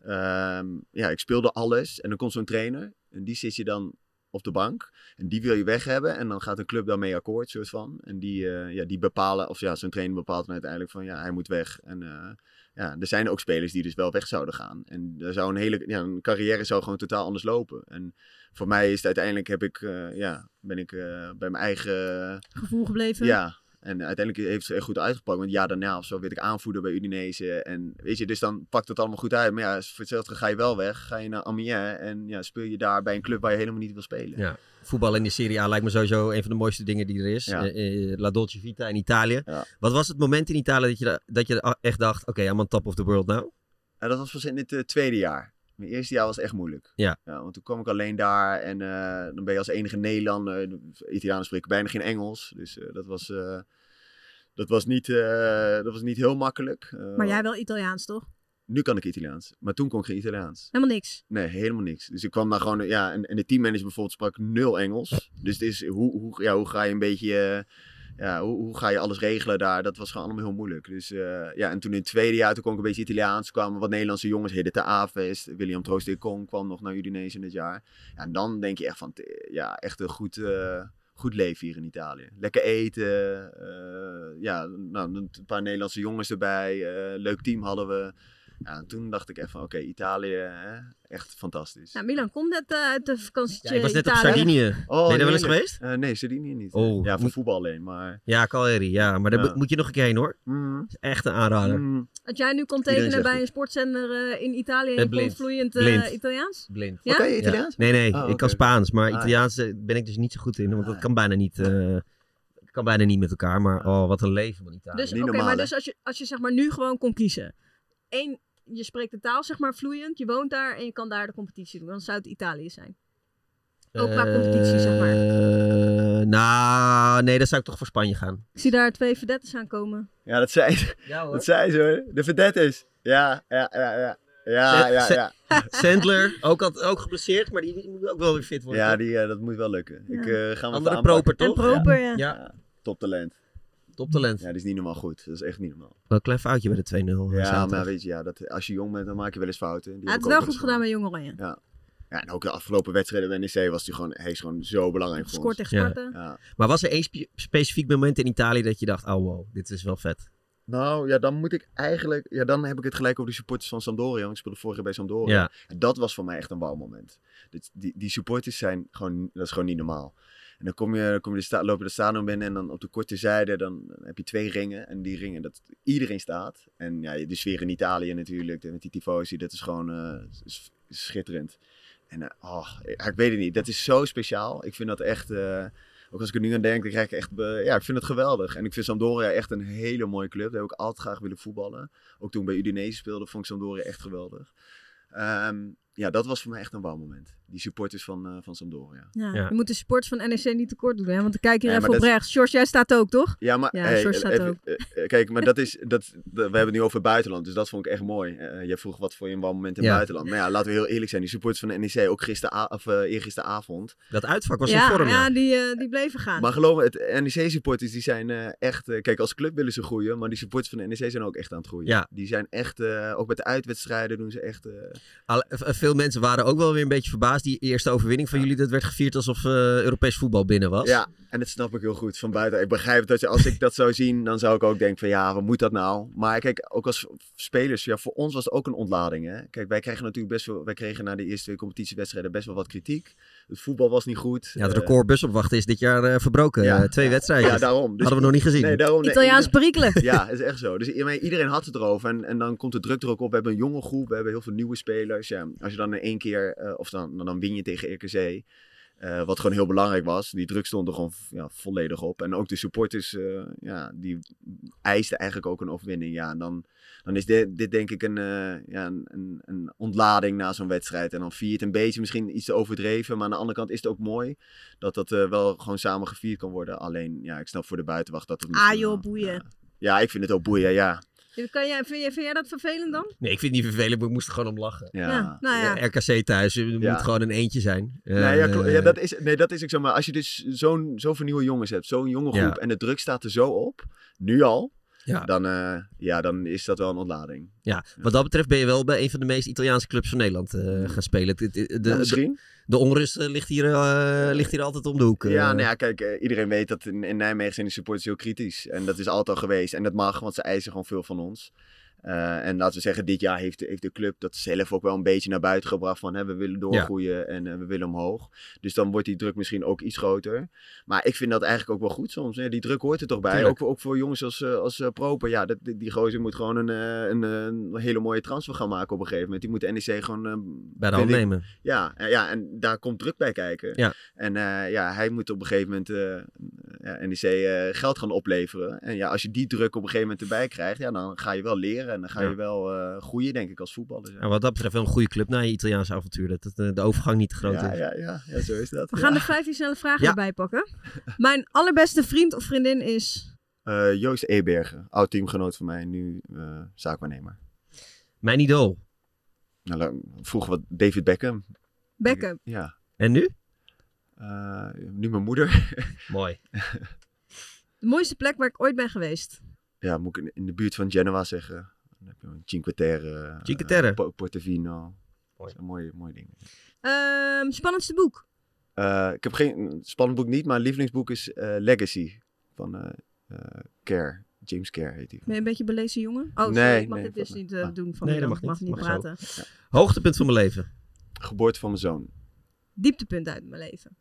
Ehm, ja, ik speelde alles. En dan komt zo'n trainer. En die zit je dan op de bank. En die wil je weg hebben. En dan gaat een club daarmee akkoord, soort van. En die, eh, ja, die bepalen, of ja, zo'n trainer bepaalt dan uiteindelijk van... Ja, hij moet weg. En eh, ja, er zijn ook spelers die dus wel weg zouden gaan. En er zou een hele ja, een carrière zou gewoon totaal anders lopen. En voor mij is het uiteindelijk heb ik, eh, ja, ben ik eh, bij mijn eigen Gevoel gebleven? ja, en uiteindelijk heeft het echt goed uitgepakt. Want ja, daarna of zo werd ik aanvoerder bij Udinese. En weet je, dus dan pakt het allemaal goed uit. Maar ja, voor hetzelfde ga je wel weg. Ga je naar Amiens en ja, speel je daar bij een club waar je helemaal niet wil spelen. Ja. Voetbal in de Serie A lijkt me sowieso een van de mooiste dingen die er is. Ja. Eh, eh, La Dolce Vita in Italië. Ja. Wat was het moment in Italië dat je, da- dat je echt dacht, oké, I'm on top of the world now? En dat was pas in het eh, tweede jaar. Mijn eerste jaar was echt moeilijk. Ja. want toen kwam ik alleen daar en eh, dan ben je als enige Nederlander. De Italianen spreken bijna geen Engels. Dus eh, dat, was, eh, dat, was niet, eh, dat was niet heel makkelijk. Eh, Maar jij wel Italiaans, toch? Nu kan ik Italiaans, maar toen kon ik geen Italiaans. Helemaal niks. Nee, helemaal niks. Dus ik kwam daar gewoon, ja, en, en de teammanager bijvoorbeeld sprak nul Engels. Dus het is, hoe, hoe, ja, hoe ga je een beetje, eh, ja, hoe, ga je alles regelen daar? Dat was gewoon allemaal heel moeilijk. Dus eh, ja, en toen in het tweede jaar, toen kon ik een beetje Italiaans, kwamen wat Nederlandse jongens, Hidde te Aves, William Troost Kong kwam nog naar Udinese in dit jaar. Ja, en dan denk je echt van, ja, echt een goed, eh, goed leven hier in Italië. Lekker eten, eh, ja, nou, een paar Nederlandse jongens erbij, leuk team hadden we. Ja, en toen dacht ik echt van, oké, Italië, hè, echt fantastisch. Nou, Milan komt net uh, uit de vakantie. Ja, ik was net Italië. op Sardinië. Oh, ben je daar wel eens geweest? Eh, nee, Sardinië niet. Oh, ja, voor moet- voetbal alleen, maar... Ja, Cagliari, ja. Maar daar Ja. moet je nog een keer heen hoor. Mm, is echt een aanrader. mm. Als jij nu kon Iedereen tekenen bij het. een sportzender eh, in Italië en Eh, je vloeiend eh, Blind. Italiaans? Blind. Ja? Oké. Italiaans? Nee, nee. Oh, Ik kan Spaans, maar Ah. Italiaans eh, ben ik dus niet zo goed in. Want dat Ah, kan bijna niet. eh, kan bijna niet met elkaar. Maar oh, wat een leven van Italië. Dus oké, maar dus als je, als je zeg maar nu gewoon kon kiezen. Eén, je spreekt de taal zeg maar vloeiend, je woont daar en je kan daar de competitie doen. Dan zou het Italië zijn. Ook qua competitie, zeg maar. Eh, nou, nee, dan zou ik toch voor Spanje gaan. Ik zie daar twee verdettes aankomen. Ja, dat zei ze. Ja Dat zei ze hoor. De vedettes. Ja, ja, ja, ja. Ja, ja, ja. Sandler, ook, al, ook geblesseerd, maar die, moet ook wel weer fit worden. Ja, die, eh, dat moet wel lukken. Ik eh, ga hem even Andere proper, En toch? proper, ja. Ja, Toptalent. Toptalent. Ja, die is niet normaal goed. Dat is echt niet normaal. Wel een klein foutje bij de 2-0. Ja, zaterdag. maar weet je, ja, dat, als je jong bent, dan maak je wel eens fouten. Die Hij het wel goed gedaan bij Jong Oranje. Ja. Ja, en ook de afgelopen wedstrijden bij NEC was hij gewoon, hij is gewoon zo belangrijk voor Scoort ons. tegen Ja. Sparta. Ja. Maar was er één spe- specifiek moment in Italië dat je dacht, oh wow, dit is wel vet? Nou, ja, dan moet ik eigenlijk... Ja, dan heb ik het gelijk over de supporters van Sampdoria. Want ik speelde vorig jaar bij Sampdoria. Ja. En dat was voor mij echt een wauw moment. Dit- Die, die supporters zijn gewoon... Dat is gewoon niet normaal. En dan kom je, dan kom je de sta, loop stadion binnen en dan op de korte zijde dan heb je twee ringen. En die ringen, dat iedereen staat. En ja, de sfeer in Italië natuurlijk, met die tifosi, dat is gewoon eh, schitterend. En oh, ik, weet het niet, dat is zo speciaal. Ik vind dat echt, eh, ook als ik er nu aan denk, dan krijg ik echt, ja, ik vind het geweldig. En ik vind Sampdoria echt een hele mooie club. Daar heb ik altijd graag willen voetballen. Ook toen bij Udinese speelde, vond ik Sampdoria echt geweldig. Ehm, ja, dat was voor mij echt een wauw moment. Die supporters van, eh, van Sampdoria. Ja. Ja. Je moet de supporters van NEC niet tekort doen, hè? Want ik kijk hier even op is- rechts. George, jij staat ook, toch? Ja, maar Ja, hey, George staat even- ook. eh, eh, kijk, maar dat is, dat, dat- we hebben het nu over het buitenland, dus dat vond ik echt mooi. Eh jij vroeg wat voor je een moment in het Ja. buitenland. Maar ja, laten we heel eerlijk zijn, die supporters van de NEC, ook gisteren, of, eh eergisteravond. Dat uitvak was in vorm, ja. ja, die, die bleven gaan. Maar geloof me, het NEC-supporters die zijn eh, echt, eh, kijk als club willen ze groeien, maar die supporters van de NEC zijn ook echt aan het groeien. Ja. Die zijn echt, eh, ook met de uitwedstrijden doen ze echt... eh, veel mensen waren ook wel weer een beetje verbaasd. Die eerste overwinning van jullie, dat werd gevierd alsof eh, Europees voetbal binnen was. Ja, en dat snap ik heel goed van buiten. Ik begrijp dat je, als ik dat zou zien, dan zou ik ook denken van ja, wat moet dat nou? Maar kijk, ook als spelers, ja, voor ons was het ook een ontlading. Hè? Kijk, wij kregen natuurlijk best wel, wij kregen na de eerste twee competitiewedstrijden best wel wat kritiek. Het voetbal was niet goed. Ja, het Eh, record busopwachten is dit jaar eh, verbroken. Ja. Eh, twee wedstrijden. Ja, daarom. Dus- Hadden we nog niet gezien. Nee, daarom. nee, Italiaans perikelen. Ja, is echt zo. Dus iedereen had het erover. En, en dan komt de druk er ook op. We hebben een jonge groep. We hebben heel veel nieuwe spelers. Ja, als je dan in één keer, eh, of dan, dan, dan win je tegen RKC. Eh, wat gewoon heel belangrijk was. Die druk stond er gewoon ja, volledig op. En ook de supporters, eh, ja, die eisten eigenlijk ook een overwinning. Ja, en dan, dan is dit, dit denk ik een, eh, ja, een, een, ontlading na zo'n wedstrijd. En dan vier je het een beetje misschien iets te overdreven. Maar aan de andere kant is het ook mooi dat dat wel gewoon samen gevierd kan worden. Alleen, ja, ik snap voor de buitenwacht dat het Ah joh, boeien. ja. Ja, ik vind het ook boeien, ja. Kan jij, vind, jij, vind jij dat vervelend dan? Nee, ik vind het niet vervelend, maar ik moest er gewoon om lachen. Ja, Ja, nou ja. Eh, RKC thuis, je Ja. moet gewoon een eentje zijn. nee, ja, klo- Eh, ja, dat is, nee, dat is ook zo. Maar als je dus zo'n zoveel nieuwe jongens hebt, zo'n jonge Ja. groep, en de druk staat er zo op, nu al, Ja. dan, eh, ja, dan is dat wel een ontlading. Ja, wat dat betreft ben je wel bij een van de meest Italiaanse clubs van Nederland eh, gaan spelen. De, de, Ja, misschien? de onrust eh, ligt, hier, ligt hier altijd om de hoek. Ja, nou ja, kijk, iedereen weet dat in, in Nijmegen zijn de supporters heel kritisch. En dat is altijd al geweest. En dat mag, want ze eisen gewoon veel van ons. Eh, en laten we zeggen, dit jaar heeft, de- heeft de club dat zelf ook wel een beetje naar buiten gebracht. Van hè, we willen doorgroeien en eh, we willen omhoog. Dus dan wordt die druk misschien ook iets groter. Maar ik vind dat eigenlijk ook wel goed soms. Hè. Die druk hoort er toch bij. Ook, voor- ook voor jongens als, eh, als Proper. Ja, dat, die, gozer moet gewoon een, een, een hele mooie transfer gaan maken op een gegeven moment. Die moet de NEC gewoon... bij de hand nemen. ja, ja, en daar komt druk bij kijken. Ja. En ja, hij moet op een gegeven moment ja, NEC geld gaan opleveren. En ja, als je die druk op een gegeven moment erbij krijgt, ja, dan ga je wel leren en dan ga Ja. je wel eh groeien, denk ik, als voetballer. Nou, wat dat betreft wel een goede club na je Italiaanse avontuur. Dat het, eh, de overgang niet te groot ja, is. ja, ja, ja, zo is dat. We ja. gaan de 15 snelle vragen Ja. erbij pakken. Mijn allerbeste vriend of vriendin is... Eh, Joost Ebergen, oud teamgenoot van mij, nu eh, zaakwaarnemer. Mijn idool. Nou, vroeger wat David Beckham. Beckham. Ja. En nu? Eh, nu mijn moeder. Mooi. De mooiste plek waar ik ooit ben geweest. ja, moet ik in- in de buurt van Genoa zeggen. Dan heb je een Cinque Terre. eh, Cinque Terre. Po- Portofino. Mooi. Dat is een mooie, mooie ding. Ehm, spannendste boek. Eh, ik heb geen spannend boek niet, maar mijn lievelingsboek is eh, Legacy van eh, eh, Care. James Care heet hij. Ben je een beetje belezen jongen? Oh, Nee, sorry, ik mag nee, dit dus niet ah. doen van Nee, dat mag niet. mag niet Mag zo. praten. Hoogtepunt van mijn leven. Geboorte van mijn zoon. Dieptepunt uit mijn leven.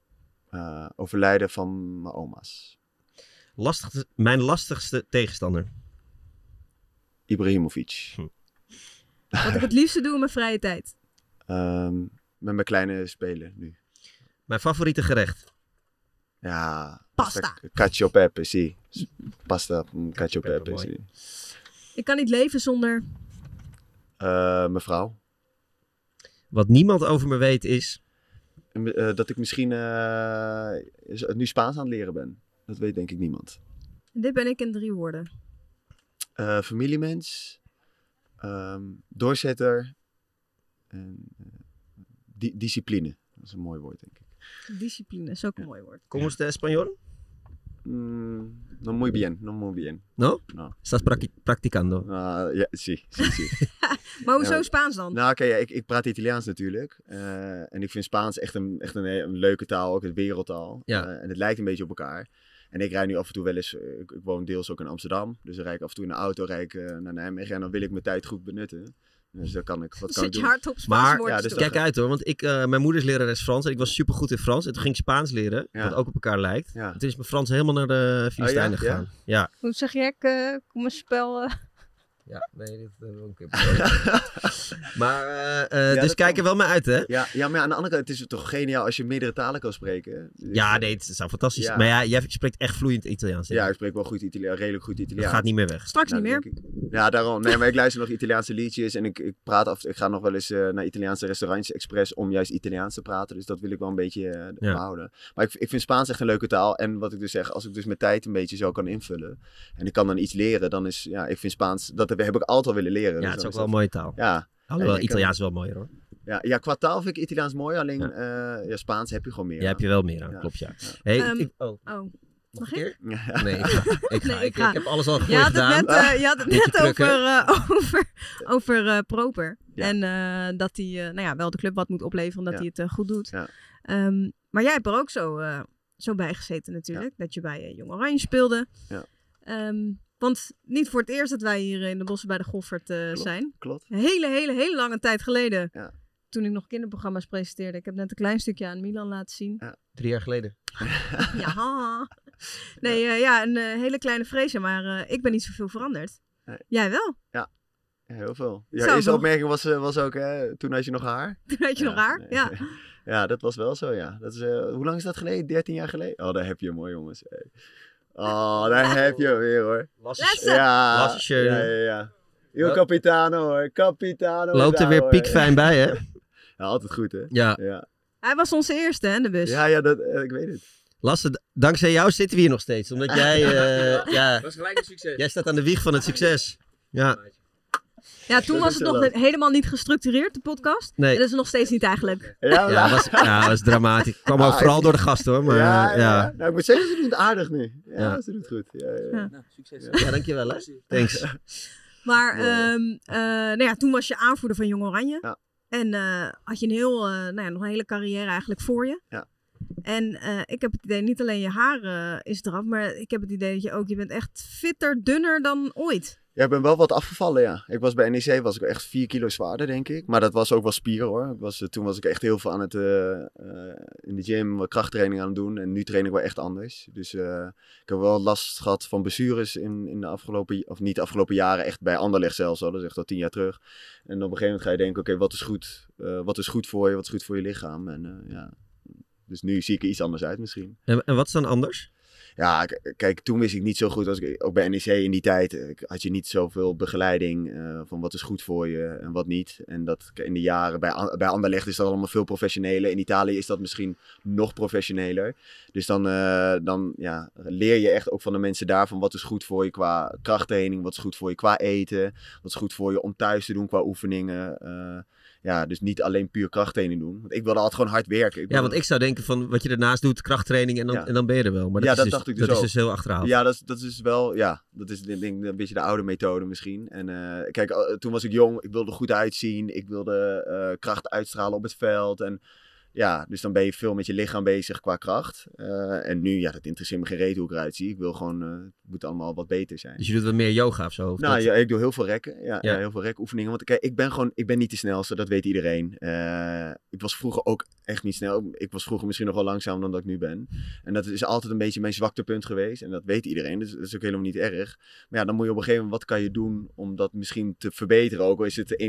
Eh, overlijden van mijn oma's. Lastigste, mijn lastigste tegenstander. Ibrahimovic. Wat ik het liefste doe in mijn vrije tijd. Ehm, met mijn kleine spelen nu. Mijn favoriete gerecht. Ja. Pasta. Cacio e pepe, sì. Pasta, mm, cacio e Pepe, sì. Ik kan niet leven zonder... Eh, mevrouw. Wat niemand over me weet is... Eh, dat ik misschien eh, nu Spaans aan het leren ben. Dat weet denk ik niemand. Dit ben ik in drie woorden. Eh, familiemens. ehm, doorzetter. En eh, di- discipline. Dat is een mooi woord, denk ik. Discipline is ook een mooi woord. ¿Cómo está español? Mm, no muy bien, no muy bien. No? No. Estás practi- practicando. Ah, ja, sí, sí, sí. Maar hoezo Ja. Spaans dan? Nou, oké, ja, ik, ik praat Italiaans natuurlijk. Eh, en ik vind Spaans echt een, echt een, een leuke taal, ook een wereldtaal. Ja. Eh, en het lijkt een beetje op elkaar. En ik rijd nu af en toe wel eens, eh, ik, ik woon deels ook in Amsterdam. Dus dan rijd ik af en toe in de auto rijd ik, eh, naar Nijmegen. En dan wil ik mijn tijd goed benutten. Dus dan kan ik, wat kan Zet je doen? hard op Spaanse Maar ja, dus kijk uit hoor, want ik, eh, mijn moeder is lerares Frans en ik was super goed in Frans. En toen ging ik Spaans leren, Ja. wat ook op elkaar lijkt. Ja. En toen is mijn Frans helemaal naar de Filistijnen Oh gegaan. Ja. Hoe zeg eh, kom een spel... Ja, nee, dit we ook een keer Maar, eh, eh, Ja, dus kijk kan. er wel mee uit, hè? Ja, ja, maar aan de andere kant, het is toch geniaal als je meerdere talen kan spreken. Dus, Ja, eh, nee, het zou fantastisch Ja. Maar ja, jij spreekt echt vloeiend Italiaans. denk Ja, ik. spreek wel goed Italiaans, redelijk goed Italiaans. dat gaat niet meer weg. Straks Nou, niet meer. ik. Ja, daarom. Nee, maar ik luister nog Italiaanse liedjes en ik, ik praat af. Ik ga nog wel eens eh, naar Italiaanse restaurants expres om juist Italiaans te praten. Dus dat wil ik wel een beetje eh, Ja. behouden. Maar ik, ik vind Spaans echt een leuke taal. En wat ik dus zeg, als ik dus mijn tijd een beetje zo kan invullen en ik kan dan iets leren, dan is ja, ik vind Spaans dat heb, heb ik altijd al willen leren. Ja, Dus het is ook wel een mooie taal. Ja, Alhoewel, Ja, Italiaans is wel mooier hoor. ja, ja, qua taal vind ik Italiaans mooi, alleen Ja. ja. ja, Spaans heb je gewoon meer. Aan. heb je wel meer aan, Ja. klopt ja. Ja. Hey, Ehm, ik, oh, Oh, mag ik ik? een keer? Ja. Nee, ik ga. Ik, ga. Nee, ik ik, ga. ik heb alles al Je had gedaan. net, eh, je had het net over, krukken. eh, over, over eh, Proper. Ja. En eh, dat hij eh, nou ja, wel de club wat moet opleveren, dat Ja. hij het eh, goed doet. Ja. Ehm, maar jij hebt er ook zo, eh, zo bij gezeten natuurlijk. Dat je bij eh, Jong Oranje speelde. Ja. Ehm, want niet voor het eerst dat wij hier in de bossen bij de Goffert eh, Klopt. zijn. Klopt. Een hele, hele, hele lange tijd geleden. Ja. Toen ik nog kinderprogramma's presenteerde. Ik heb net een klein stukje aan Milan laten zien. Drie jaar geleden. Ja. Nee, eh, ja, een eh, hele kleine vreesje, maar eh, ik ben niet zoveel veranderd. Nee. Jij wel? Ja, heel veel. Ja, eerste opmerking was, eh, was ook, hè, toen had je nog haar. Toen had je nog haar? nee. Ja. Ja, dat was wel zo, ja. Dat is, eh, hoe lang is dat geleden? 13 jaar geleden? Oh, daar heb je hoor, jongens. Hey. Oh, daar heb je hem weer hoor. Lessen! Ja, Lasse ja, ja, ja. Capitano hoor, capitano. Loopt er weer hoor. piekfijn bij, hè? Ja, altijd goed hè. Ja. Ja, Hij was onze eerste, hè, de bus. ja, ja dat, eh, ik weet het. Lasse, dankzij jou zitten we hier nog steeds. Omdat jij, eh, ja, Dat is gelijk een succes. jij staat aan de wieg van het succes. Ja, Ja, toen Dat was het nog helemaal niet gestructureerd, de podcast. nee. En dat is nog steeds niet eigenlijk. Ja, Ja, was, ja, was dramatisch. Kwam ook Ah, vooral ik- door de gasten hoor. Maar ja, ja. Nou, ik moet zeggen, ze doen het aardig nu. Ja, Ja. ze doen het goed. Ja, ja, ja. Ja. Nou, succes. Ja, dankjewel hè. Thanks. Maar ehm, eh, nou ja, toen was je aanvoerder van Jong Oranje. Ja. En eh, had je een heel, eh, nou ja, nog een hele carrière eigenlijk voor je. Ja. En eh, ik heb het idee, niet alleen je haar eh, is eraf, maar ik heb het idee dat je ook, je bent echt fitter, dunner dan ooit. Ja, ik ben wel wat afgevallen, ja. Ik was bij NEC was ik echt 4 kilo zwaarder, denk ik. Maar dat was ook wel spieren, hoor. Was, eh, toen was ik echt heel veel aan het, eh, eh, in de gym, krachttraining aan het doen. En nu train ik wel echt anders. Dus ik heb wel last gehad van blessures in, in de afgelopen, of niet de afgelopen jaren, echt bij Anderlecht zelfs al. Dat is echt al tien jaar terug. En op een gegeven moment ga je denken, oké, wat is goed? Wat is goed voor je? Wat is goed voor je lichaam? En ja, dus nu zie ik er iets anders uit misschien. En, en wat is dan anders? Ja, kijk, toen wist ik niet zo goed. Als ik, ook bij NEC in die tijd eh, had je niet zoveel begeleiding eh, van wat is goed voor je en wat niet. En dat in de jaren bij, bij Anderlecht is dat allemaal veel professioneler. In Italië is dat misschien nog professioneler. Dus dan, eh, dan ja, leer je echt ook van de mensen daar van wat is goed voor je qua krachttraining, wat is goed voor je qua eten, wat is goed voor je om thuis te doen qua oefeningen. Ja, dus niet alleen puur krachttraining doen. Want ik wilde altijd gewoon hard werken. Ik Ja, want ik zou denken van wat je ernaast doet, krachttraining en dan, Ja. en dan ben je er wel. Maar dat, Ja, is, dat dus, dacht ik dus dat is dus heel achterhaald. Ja, dat is, dat is wel, ja, dat is denk ik een beetje de oude methode misschien. En eh, kijk, eh, toen was ik jong, ik wilde er goed uitzien, ik wilde eh, kracht uitstralen op het veld. En ja, dus dan ben je veel met je lichaam bezig qua kracht. Uh, en nu, ja, dat interesseert me geen reet hoe ik eruit zie. Ik wil gewoon, uh, het moet allemaal wat beter zijn. Dus je doet wat meer yoga of zo? Of nou, ja, ik doe heel veel rekken. Ja, ja. heel veel rekoefeningen. Want kijk, ik ben gewoon, ik ben niet de snelste, dat weet iedereen. Uh, ik was vroeger ook echt niet snel. Ik was vroeger misschien nog wel langzamer dan dat ik nu ben. En dat is altijd een beetje mijn zwaktepunt geweest. En dat weet iedereen, dus dat is ook helemaal niet erg. Maar ja, dan moet je op een gegeven moment, wat kan je doen om dat misschien te verbeteren? Ook al is het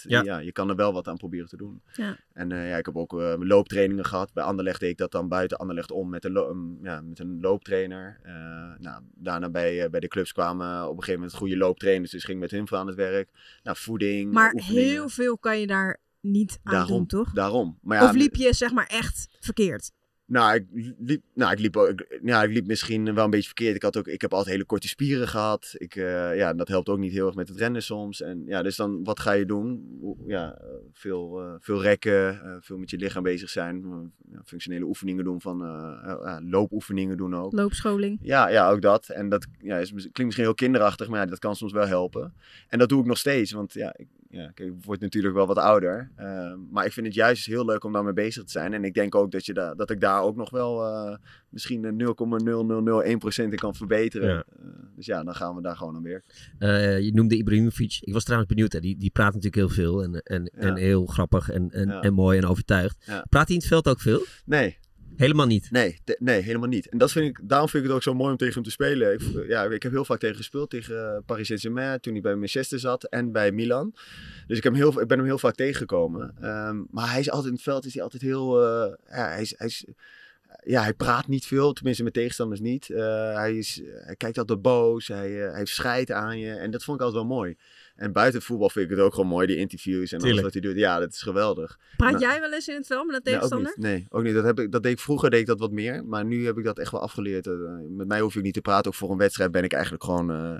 1%. Ja. ja je kan er wel wat aan proberen te doen. Ja. En ja, ik heb ook looptrainingen gehad. Bij Anderlecht deed ik dat dan buiten Anderlecht om met een, ja, met een looptrainer. Uh, nou, daarna bij, uh, bij de clubs kwamen op een gegeven moment goede looptrainers. Dus ging met hun aan het werk. Nou, voeding. Maar heel veel kan je daar niet aan daarom, doen, toch? Daarom. Maar ja, of liep je zeg maar echt verkeerd? Nou, ik liep, nou, ik liep, ja, ik liep misschien wel een beetje verkeerd. Ik, had ook, ik heb altijd hele korte spieren gehad. Ik, uh, ja, dat helpt ook niet heel erg met het rennen soms. En ja, dus dan, wat ga je doen? Ja, veel, uh, veel rekken, uh, veel met je lichaam bezig zijn. functionele oefeningen doen, van loopoefeningen doen ook. Loopscholing. Ja, ja ook dat. En dat ja, is, klinkt misschien heel kinderachtig, maar ja, dat kan soms wel helpen. En dat doe ik nog steeds, want ja, ik, ja, ik word natuurlijk wel wat ouder. Uh, maar ik vind het juist heel leuk om daarmee bezig te zijn. En ik denk ook dat, je da dat ik daar ook nog wel uh, misschien 0,0001% in kan verbeteren. Ja. Uh, dus ja, dan gaan we daar gewoon aan werken. je noemde Ibrahimovic. Ik was trouwens benieuwd. Hè. Die, die praat natuurlijk heel veel. En, en, ja. en heel grappig en, en, ja. en mooi en overtuigd. Praat hij in het veld ook veel? Nee. Helemaal niet? Nee, nee, helemaal niet. En dat vind ik, daarom vind ik het ook zo mooi om tegen hem te spelen. Ik, ja, ik heb heel vaak tegen gespeeld, tegen Paris Saint-Germain, toen hij bij Manchester zat en bij Milan. Dus ik, heb hem heel, ik ben hem heel vaak tegengekomen. Um, maar hij is altijd in het veld, is hij altijd heel, uh, ja, hij is, hij is ja, hij praat niet veel, tenminste met tegenstanders niet. Uh, hij, is, hij kijkt altijd boos, hij, uh, hij heeft scheid aan je en dat vond ik altijd wel mooi. En buiten voetbal vind ik het ook gewoon mooi, die interviews en alles wat hij doet. Ja, dat is geweldig. Praat nou, jij wel eens in het film met een tegenstander? Nee, ook niet. Nee, ook niet. Dat, heb ik, dat deed ik vroeger deed ik dat wat meer, maar nu heb ik dat echt wel afgeleerd. Uh, met mij hoef ik niet te praten. Ook voor een wedstrijd ben ik eigenlijk gewoon... Uh,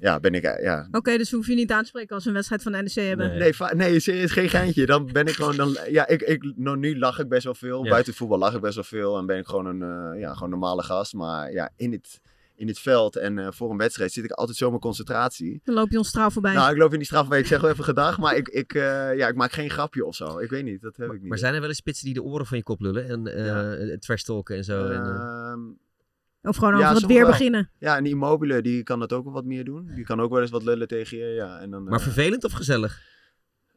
ja, ben ik, ja. Oké, okay, dus hoef je niet aan te spreken als we een wedstrijd van de NEC hebben? Nee, nee, nee serieus, geen geintje. Dan ben ik gewoon, dan, ja, ik, ik, nou, nu lach ik best wel veel. Ja. Buiten het voetbal lach ik best wel veel en ben ik gewoon een, uh, ja, gewoon normale gast. Maar ja, in het, in het veld en uh, voor een wedstrijd zit ik altijd zo mijn concentratie. Dan loop je ons straal voorbij. Nou, ik loop in die straal voorbij. Ik zeg wel even gedag, maar ik, ik, uh, ja, ik maak geen grapje of zo. Ik weet niet, dat heb maar, ik niet. Maar zijn er wel eens spitsen die de oren van je kop lullen en uh, ja. trash talken en zo? en, ehm, of gewoon over ja, het weer wel. beginnen. Ja, en die Immobile, die kan dat ook wel wat meer doen. Die kan ook wel eens wat lullen tegen je. Ja, en dan, maar vervelend of gezellig?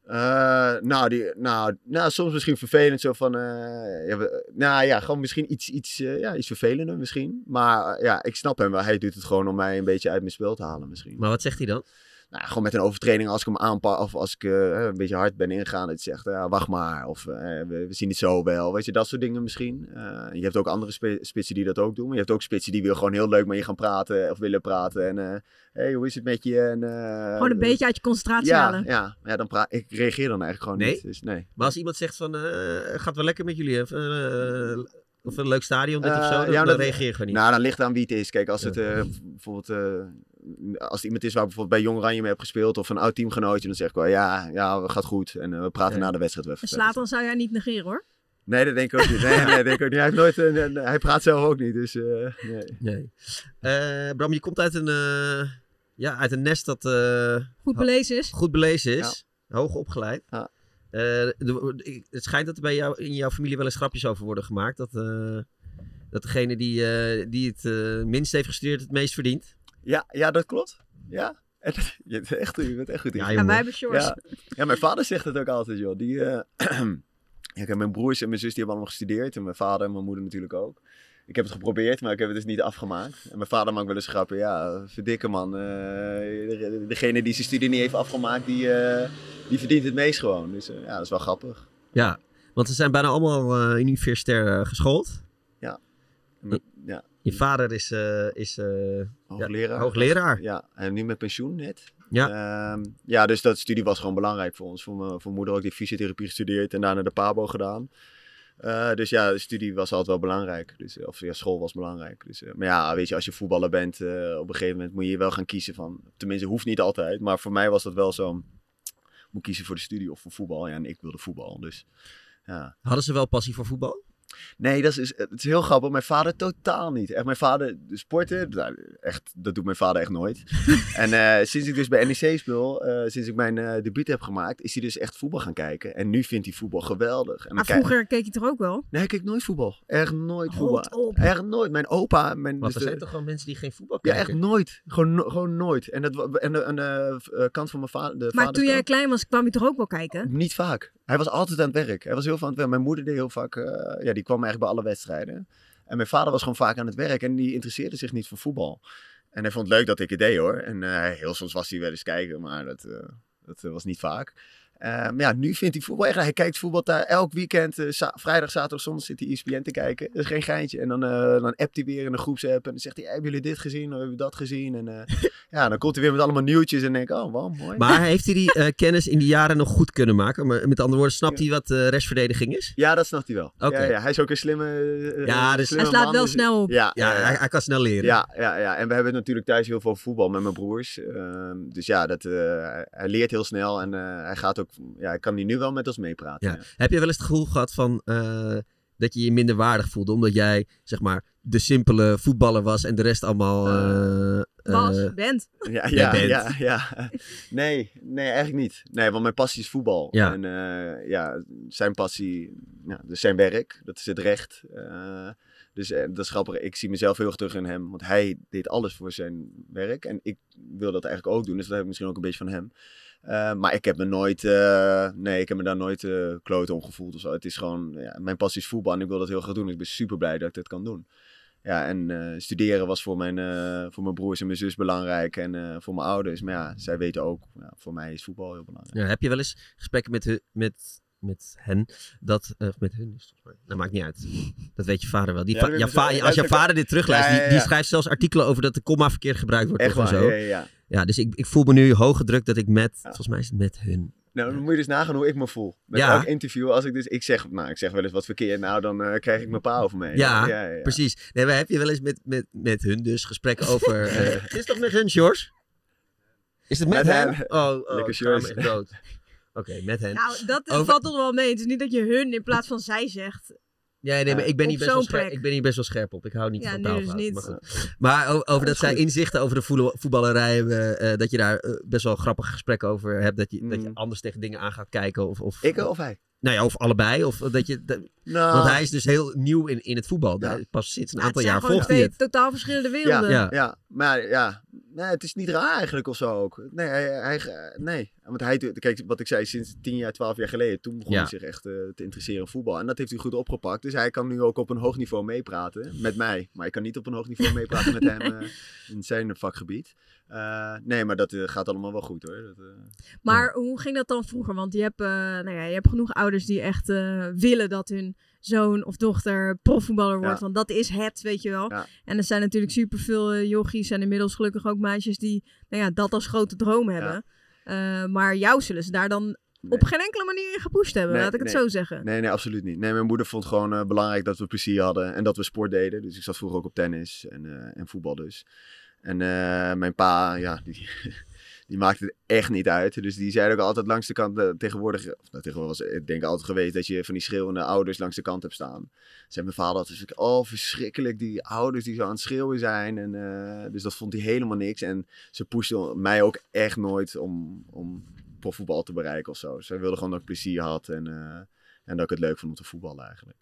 Uh, nou, die, nou, nou, soms misschien vervelend. Zo van, uh, ja, nou ja, gewoon misschien iets, iets, uh, ja, iets vervelender misschien. Maar ja, ik snap hem wel. Hij doet het gewoon om mij een beetje uit mijn spel te halen misschien. Maar wat zegt hij dan? Nou, gewoon met een overtreding als ik hem aanpak of als ik uh, een beetje hard ben ingegaan. Dat je zegt, ja, wacht maar. Of uh, we, we, zien het zo wel. Weet je, dat soort dingen misschien. Uh, je hebt ook andere sp spitsen die dat ook doen. Maar je hebt ook spitsen die wil gewoon heel leuk met je gaan praten of willen praten. En hey, hoe is het met je? En, gewoon een beetje uit je concentratie ja, halen. Ja, ja dan praat ik reageer dan eigenlijk gewoon nee? niet. Dus nee. Maar als iemand zegt van, gaat wel lekker met jullie? Of, of een leuk stadion dit of zo, dan, ja, dan reageer je gewoon niet. Nou, dan ligt aan wie het is. Kijk, als het bijvoorbeeld als het iemand is waar bijvoorbeeld bij Jong Oranje mee heb gespeeld of een oud teamgenootje, dan zeg ik wel ja, ja, gaat goed. En uh, we praten ja. na de wedstrijd wel even. dan zou jij niet negeren hoor. Nee, dat denk ik ook niet. Nee, nee, denk ik ook niet. Hij, heeft nooit, uh, hij praat zelf ook niet, dus uh, nee. nee. Bram, je komt uit een, ja, uit een nest dat... goed belezen is. Goed belezen is. Ja. Hoog opgeleid. Ja. De, het schijnt dat er bij jou, in jouw familie wel eens grapjes over worden gemaakt. Dat, dat degene die, die het minst heeft gestudeerd het meest verdient. Ja, ja, dat klopt. Ja. je, bent echt, je bent echt goed in. Ja, en wij hebben shorts. Ja. ja, mijn vader zegt het ook altijd, joh. Die, uh, ja, mijn broers en mijn zus die hebben allemaal gestudeerd. En mijn vader en mijn moeder natuurlijk ook. Ik heb het geprobeerd, maar ik heb het dus niet afgemaakt. En mijn vader maakt wel eens grappen. Ja, verdikke man. Uh, degene die zijn studie niet heeft afgemaakt, die, uh, die verdient het meest gewoon. Dus ja, dat is wel grappig. Ja, want ze zijn bijna allemaal universitair geschoold. Ja. Je vader is, uh, is uh, hoogleraar. Ja, hoogleraar. Ja, en nu met pensioen net. Ja. Uh, ja, dus dat studie was gewoon belangrijk voor ons. Voor mijn, voor moeder ook die fysiotherapie gestudeerd en daarna de PABO gedaan. Uh, dus ja, de studie was altijd wel belangrijk. Dus, of ja, school was belangrijk. Dus, maar ja, weet je, als je voetballer bent, op een gegeven moment moet je wel gaan kiezen van... Tenminste, hoeft niet altijd. Maar voor mij was dat wel zo... Moet kiezen voor de studie of voor voetbal. Ja, en ik wilde voetbal, dus ja. Hadden ze wel passie voor voetbal? Nee, dat is, het is heel grappig. Mijn vader totaal niet. Echt, mijn vader sporten, nou, echt, dat doet mijn vader echt nooit. en uh, sinds ik dus bij NEC speel, uh, sinds ik mijn uh, debuut heb gemaakt, is hij dus echt voetbal gaan kijken. En nu vindt hij voetbal geweldig. En maar vroeger keek je toch ook wel? Nee, ik keek nooit voetbal. Echt nooit voetbal. Echt nooit. Mijn opa... Mijn, Want dus er zijn toch gewoon mensen die geen voetbal kijken? Ja, echt nooit. Gewoon, no gewoon nooit. En, dat, en de, en de kant van mijn vader... De maar toen jij klein was, kwam je toch ook wel kijken? Niet vaak. Hij was altijd aan het werk. Hij was heel veel aan het werk. Mijn moeder deed heel vaak... ja, die kwam eigenlijk bij alle wedstrijden. En mijn vader was gewoon vaak aan het werk en die interesseerde zich niet voor voetbal. En hij vond het leuk dat ik het deed hoor. En uh, heel soms was hij wel eens kijken, maar dat, uh, dat was niet vaak. Uh, maar ja, nu vindt hij voetbal echt. Hij kijkt voetbal daar elk weekend. Uh, vrijdag, zaterdag, zondag zit hij ESPN te kijken. Dat is geen geintje. En dan, uh, dan appt hij weer in een groepsapp. En dan zegt hij: Hebben jullie dit gezien? Of hebben jullie dat gezien? En ja, dan komt hij weer met allemaal nieuwtjes. En denk ik: Oh, wow, mooi. Maar heeft hij die kennis in die jaren nog goed kunnen maken? Maar met andere woorden, snapt hij wat restverdediging is? Ja, dat snapt hij wel. Okay. Ja, ja, hij is ook een slimme. ja, dus slimme hij slaat man, wel dus, snel op. Ja, ja, hij, hij, kan snel leren. Ja, ja, ja, en we hebben natuurlijk thuis heel veel voetbal met mijn broers. Ehm, dus ja, dat, hij leert heel snel. En hij gaat ook. Ja, hij kan die nu wel met ons meepraten. Ja. Ja. Heb je wel eens het gevoel gehad van uh, dat je je minder waardig voelde omdat jij zeg maar de simpele voetballer was en de rest allemaal uh, was, uh, bent. Ja, ja, bent. ja, ja. Nee, nee, eigenlijk niet. Nee, want mijn passie is voetbal. Ja. En ja, zijn passie, ja, dus zijn werk, dat is het recht. dus dat is grappig. Ik zie mezelf heel erg terug in hem, want hij deed alles voor zijn werk en ik wil dat eigenlijk ook doen. Dus dat heb ik misschien ook een beetje van hem. Uh, maar ik heb me nooit, uh, nee, ik heb me daar nooit uh, kloot om gevoeld of zo. Het is gewoon, ja, mijn passie is voetbal en ik wil dat heel graag doen. Ik ben super blij dat ik dat kan doen. Ja, en studeren was voor mijn, voor mijn broers en mijn zus belangrijk en voor mijn ouders. Maar ja, zij weten ook, ja, voor mij is voetbal heel belangrijk. Ja, heb je wel eens gesprekken met, met, met hen, dat, met hun is volgens mij, dat maakt niet uit. Dat weet je vader wel. Die ja, va ja, va als jouw vader dit terugluistert, die, die, schrijft zelfs artikelen over dat de komma verkeerd gebruikt wordt. Echt waar, zo. Ja, ja, dus ik, ik voel me nu hoge druk dat ik met, volgens mij is het met hun. Nou, dan moet je dus nagaan hoe ik me voel. Met Ja. elk interview, als ik dus, ik zeg, nou, ik zeg wel eens wat verkeerd, nou, dan eh, krijg ik mijn pa over mee. Ja, ja, ja. precies. Nee, maar heb je wel eens met, met, met hun dus gesprekken over... eh, is het toch met hun, George? Is het met, Met hen? hen. Oh, oh Lekker George. dood. Oké, met hen. Nou, dat Over- valt toch wel mee. Het is niet dat je hun in plaats van zij zegt. Ja, nee, maar ik ben, hier best wel scherp, ik ben hier best wel scherp op. Ik hou niet Ja, van dus taalfouten, niet. Maar, goed. maar over dat zij inzichten over de voetbal- voetballerij hebben, eh, dat je daar eh, best wel grappige gesprekken over hebt. Dat je, dat je Mm. anders tegen dingen aan gaat kijken. Of, of, Ik of hij? Nou ja, of allebei. Of dat je, dat- Nou, want hij is dus heel nieuw in, in het voetbal. Ja. Pas sinds een aantal jaar volgt hij het. totaal verschillende werelden. Ja. ja, maar ja, nee, het is niet raar eigenlijk of zo ook. Nee, hij, hij, nee. want hij, kijk, wat ik zei, sinds 10 jaar, 12 jaar geleden, toen begon Ja. hij zich echt eh, te interesseren in voetbal. En dat heeft hij goed opgepakt. Dus hij kan nu ook op een hoog niveau meepraten met mij. Maar ik kan niet op een hoog niveau meepraten met hem eh, in zijn vakgebied. Eh, nee, maar dat eh, gaat allemaal wel goed hoor. Dat, eh, Maar hoe ging dat dan vroeger? Want je hebt, eh, nou ja, je hebt genoeg ouders die echt eh, willen dat hun zoon of dochter profvoetballer wordt. Ja. Want dat is het, weet je wel. Ja. En er zijn natuurlijk superveel eh jochies en inmiddels gelukkig ook meisjes die nou ja, dat als grote droom hebben. Eh, maar jou zullen ze daar dan nee. op geen enkele manier in gepusht hebben, Nee, laat ik het nee. zo zeggen. Nee, nee, absoluut niet. Nee, mijn moeder vond gewoon eh, belangrijk dat we plezier hadden en dat we sport deden. Dus ik zat vroeger ook op tennis en, eh, en voetbal dus. En mijn pa, ja, die, die maakte het echt niet uit. Dus die zei ook altijd langs de kant, eh, tegenwoordig, of nou, tegenwoordig was ik denk altijd geweest dat je van die schreeuwende ouders langs de kant hebt staan. Zei mijn vader altijd, dus, oh verschrikkelijk, die ouders die zo aan het schreeuwen zijn. En, eh, dus dat vond hij helemaal niks. En ze pushte mij ook echt nooit om, om profvoetbal te bereiken of zo. Ze wilde gewoon dat ik plezier had en, eh, en dat ik het leuk vond om te voetballen eigenlijk.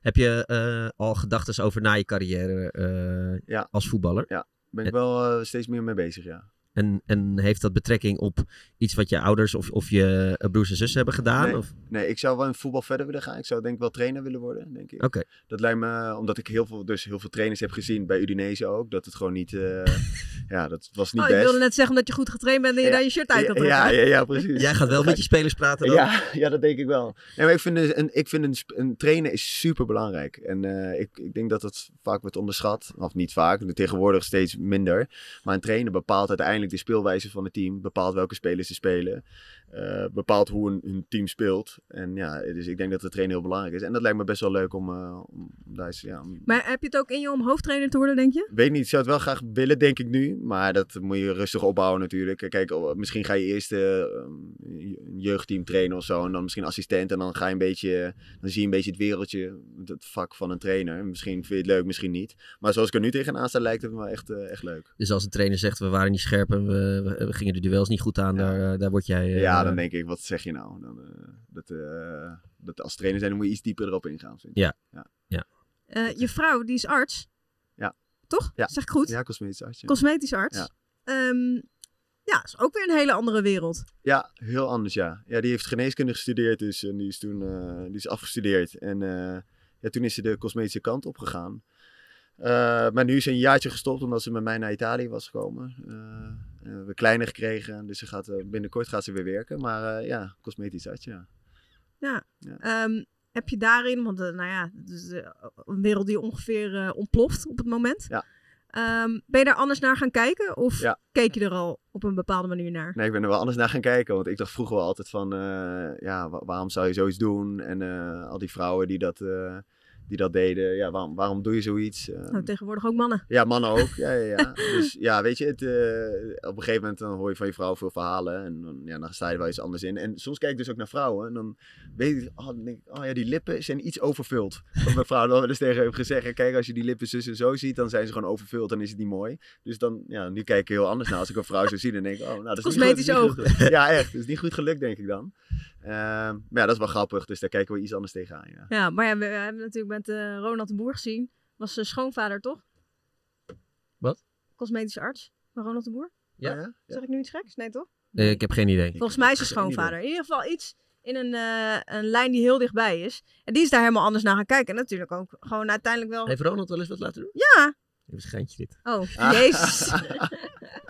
Heb je al gedachten over na je carrière Ja. als voetballer? Ben ik wel eh, steeds meer mee bezig, ja. En, en heeft dat betrekking op iets wat je ouders of, of je eh, broers en zussen hebben gedaan? Nee. Of? Nee, ik zou wel in voetbal verder willen gaan. Ik zou denk ik wel trainer willen worden, denk ik. Oké. Dat lijkt me, omdat ik heel veel, dus heel veel trainers heb gezien bij Udinese ook, dat het gewoon niet, eh, ja, dat was niet Oh, ik best. wilde net zeggen omdat je goed getraind bent en je Ja. daar je shirt uit kan ja, ja, ja, ja, precies. Jij gaat wel met je spelers praten dan? Ja, ja, dat denk ik wel. Nee, maar ik vind, een, een- ik vind een, trainer is super belangrijk. En eh, ik, ik denk dat het vaak wordt onderschat. Of niet vaak, tegenwoordig steeds minder. Maar een trainer bepaalt uiteindelijk de speelwijze van het team. Bepaalt welke spelers ze spelen. uh, bepaalt hoe een, hun team speelt. En ja, dus ik denk dat de trainer heel belangrijk is. En dat lijkt me best wel leuk om, uh, om daar ja, Maar heb je het ook in je om hoofdtrainer te worden, denk je? Weet niet, ik zou het wel graag willen, denk ik nu. Maar dat moet je rustig opbouwen natuurlijk. Kijk, oh, misschien ga je eerst uh, een jeugdteam trainen of zo. En dan misschien assistent. En dan ga je een beetje, dan zie je een beetje het wereldje, het vak van een trainer. Misschien vind je het leuk, misschien niet. Maar zoals ik er nu tegenaan sta, lijkt het me echt, echt leuk. Dus als de trainer zegt, we waren niet scherp en we, we gingen de duels niet goed aan, ja. daar, daar word jij... ja, dan denk ik, wat zeg je nou? Dan, uh, dat, uh, dat als trainer zijn, dan moet je iets dieper erop ingaan. Vind ja. ja. ja. Uh, je vrouw, die is arts. Ja. Toch? Ja. Zeg ik goed? Ja, cosmetisch arts. Ja. Cosmetisch arts. Ja. Um, ja, is ook weer een hele andere wereld. Ja, heel anders, ja. Ja, die heeft geneeskunde gestudeerd, dus en die is toen die is afgestudeerd. En ja, toen is ze de cosmetische kant op gegaan. Uh, maar nu is ze een jaartje gestopt omdat ze met mij naar Italië was gekomen. Uh, we hebben kleiner gekregen, dus ze gaat, uh, binnenkort gaat ze weer werken. Maar ja, cosmetisch arts, ja. Ja, ja. Um, heb je daarin, want nou ja, is een wereld die ongeveer ontploft op het moment. Ja. Um, ben je daar anders naar gaan kijken? Of ja. keek je er al op een bepaalde manier naar? Nee, ik ben er wel anders naar gaan kijken. Want ik dacht vroeger wel altijd van, ja, waarom zou je zoiets doen? En al die vrouwen die dat die dat deden. Ja, waarom, waarom doe je zoiets? Nou, tegenwoordig ook mannen. Ja, mannen ook. Ja, ja, ja. dus ja, weet je, het, uh, op een gegeven moment dan hoor je van je vrouw veel verhalen. En dan, ja, dan sta je wel iets anders in. En soms kijk ik dus ook naar vrouwen. En dan weet ik, oh, dan denk ik, oh ja, die lippen zijn iets overvuld. Wat mijn vrouw wel eens tegen heeft gezegd. Kijk, als je die lippen zus en zo ziet, dan zijn ze gewoon overvuld. Dan is het niet mooi. Dus dan, ja, nu kijk ik heel anders naar. Als ik een vrouw zo zie, dan denk ik, oh, nou, dat is Cosmetisch niet goed. Ja, echt. Dat is niet goed gelukt, denk ik dan. Uh, maar ja, dat is wel grappig. Dus daar kijken we iets anders tegenaan. Ja, ja maar ja, we, we hebben natuurlijk met uh, Ronald de Boer gezien. Was zijn schoonvader, toch? Wat? Cosmetische arts van Ronald de Boer. Ja. ja, ja. Zeg ik nu iets geks? Nee, toch? Nee, ik heb geen idee. Volgens mij is zijn schoonvader. In ieder geval iets in een, uh, een lijn die heel dichtbij is. En die is daar helemaal anders naar gaan kijken. En natuurlijk ook gewoon uiteindelijk wel... Heeft Ronald wel eens wat laten doen? Ja. Even een schijntje dit. Oh, jezus.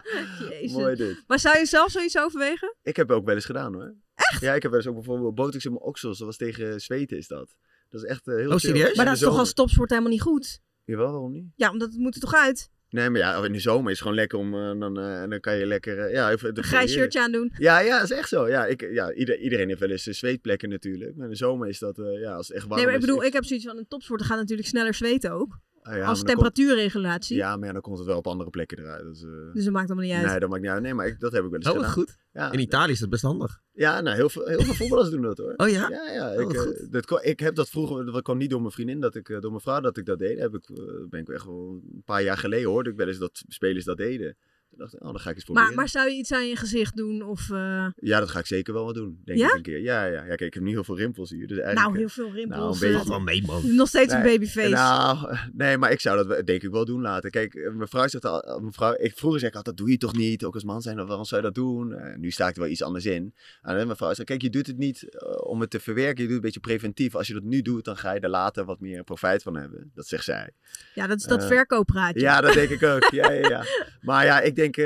jezus. Mooi dit. Maar zou je zelf zoiets overwegen? Ik heb ook wel eens gedaan hoor. Echt? Ja, ik heb wel eens ook bijvoorbeeld botox in mijn oksels. Dat was tegen zweten is dat. Dat is echt uh, heel Oh, serieus? Maar dat is toch als topsport helemaal niet goed? Jawel, waarom niet? Ja, omdat het moet er toch uit? Nee, maar ja, in de zomer is het gewoon lekker om, uh, dan, uh, dan kan je lekker, uh, ja, even... Een grijs shirtje aandoen. Ja, ja, dat is echt zo. Ja, ik, ja ieder, iedereen heeft wel eens zweetplekken natuurlijk. Maar in de zomer is dat, ja, als het echt warm Nee, maar ik is, bedoel, ik heb zoiets van, een topsporter gaat natuurlijk sneller zweten ook. Ah, ja, als temperatuurregulatie. Komt, ja, maar ja, dan komt het wel op andere plekken eruit. Dus, dus dat maakt allemaal niet uit. Nee, dat maakt niet uit. Nee, maar ik, dat heb ik wel eens oh, gedaan. goed. Ja, in Italië is dat best handig. Ja, nou, heel veel, heel veel voetballers doen dat hoor. Oh ja? Ja, ja. Oh, ik, uh, dat, ik heb dat vroeger, dat kwam niet door mijn vriendin, dat ik, uh, door mijn vrouw dat ik dat deed. Heb ik, ben ik echt wel een paar jaar geleden hoorde ik wel eens dat spelers dat deden. Toen dacht ik, oh, dan ga ik eens proberen. Maar, maar zou je iets aan je gezicht doen? Of, uh... Ja, dat ga ik zeker wel wat doen. Denk ja? ik een keer. Ja, ja, ja. Kijk, ik heb niet heel veel rimpels hier. Dus eigenlijk, nou, heel veel rimpels. Nou, een beetje... wel mee, man. Nog steeds nee, een babyface. Nou, nee, maar ik zou dat denk ik wel doen laten. Kijk, mijn vrouw zegt al, mijn vrouw, ik, vroeger zei ik altijd, dat doe je toch niet? Ook als man zijn, waarom zou je dat doen? Uh, nu sta ik er wel iets anders in. En mijn vrouw zegt, kijk, je doet het niet uh, om het te verwerken. Je doet het een beetje preventief. Als je dat nu doet, dan ga je er later wat meer profijt van hebben. Dat zegt zij. Ja, dat is dat verkooppraatje. Ja, dat denk ik ook. ja, ja, ja. Maar ja, ik denk,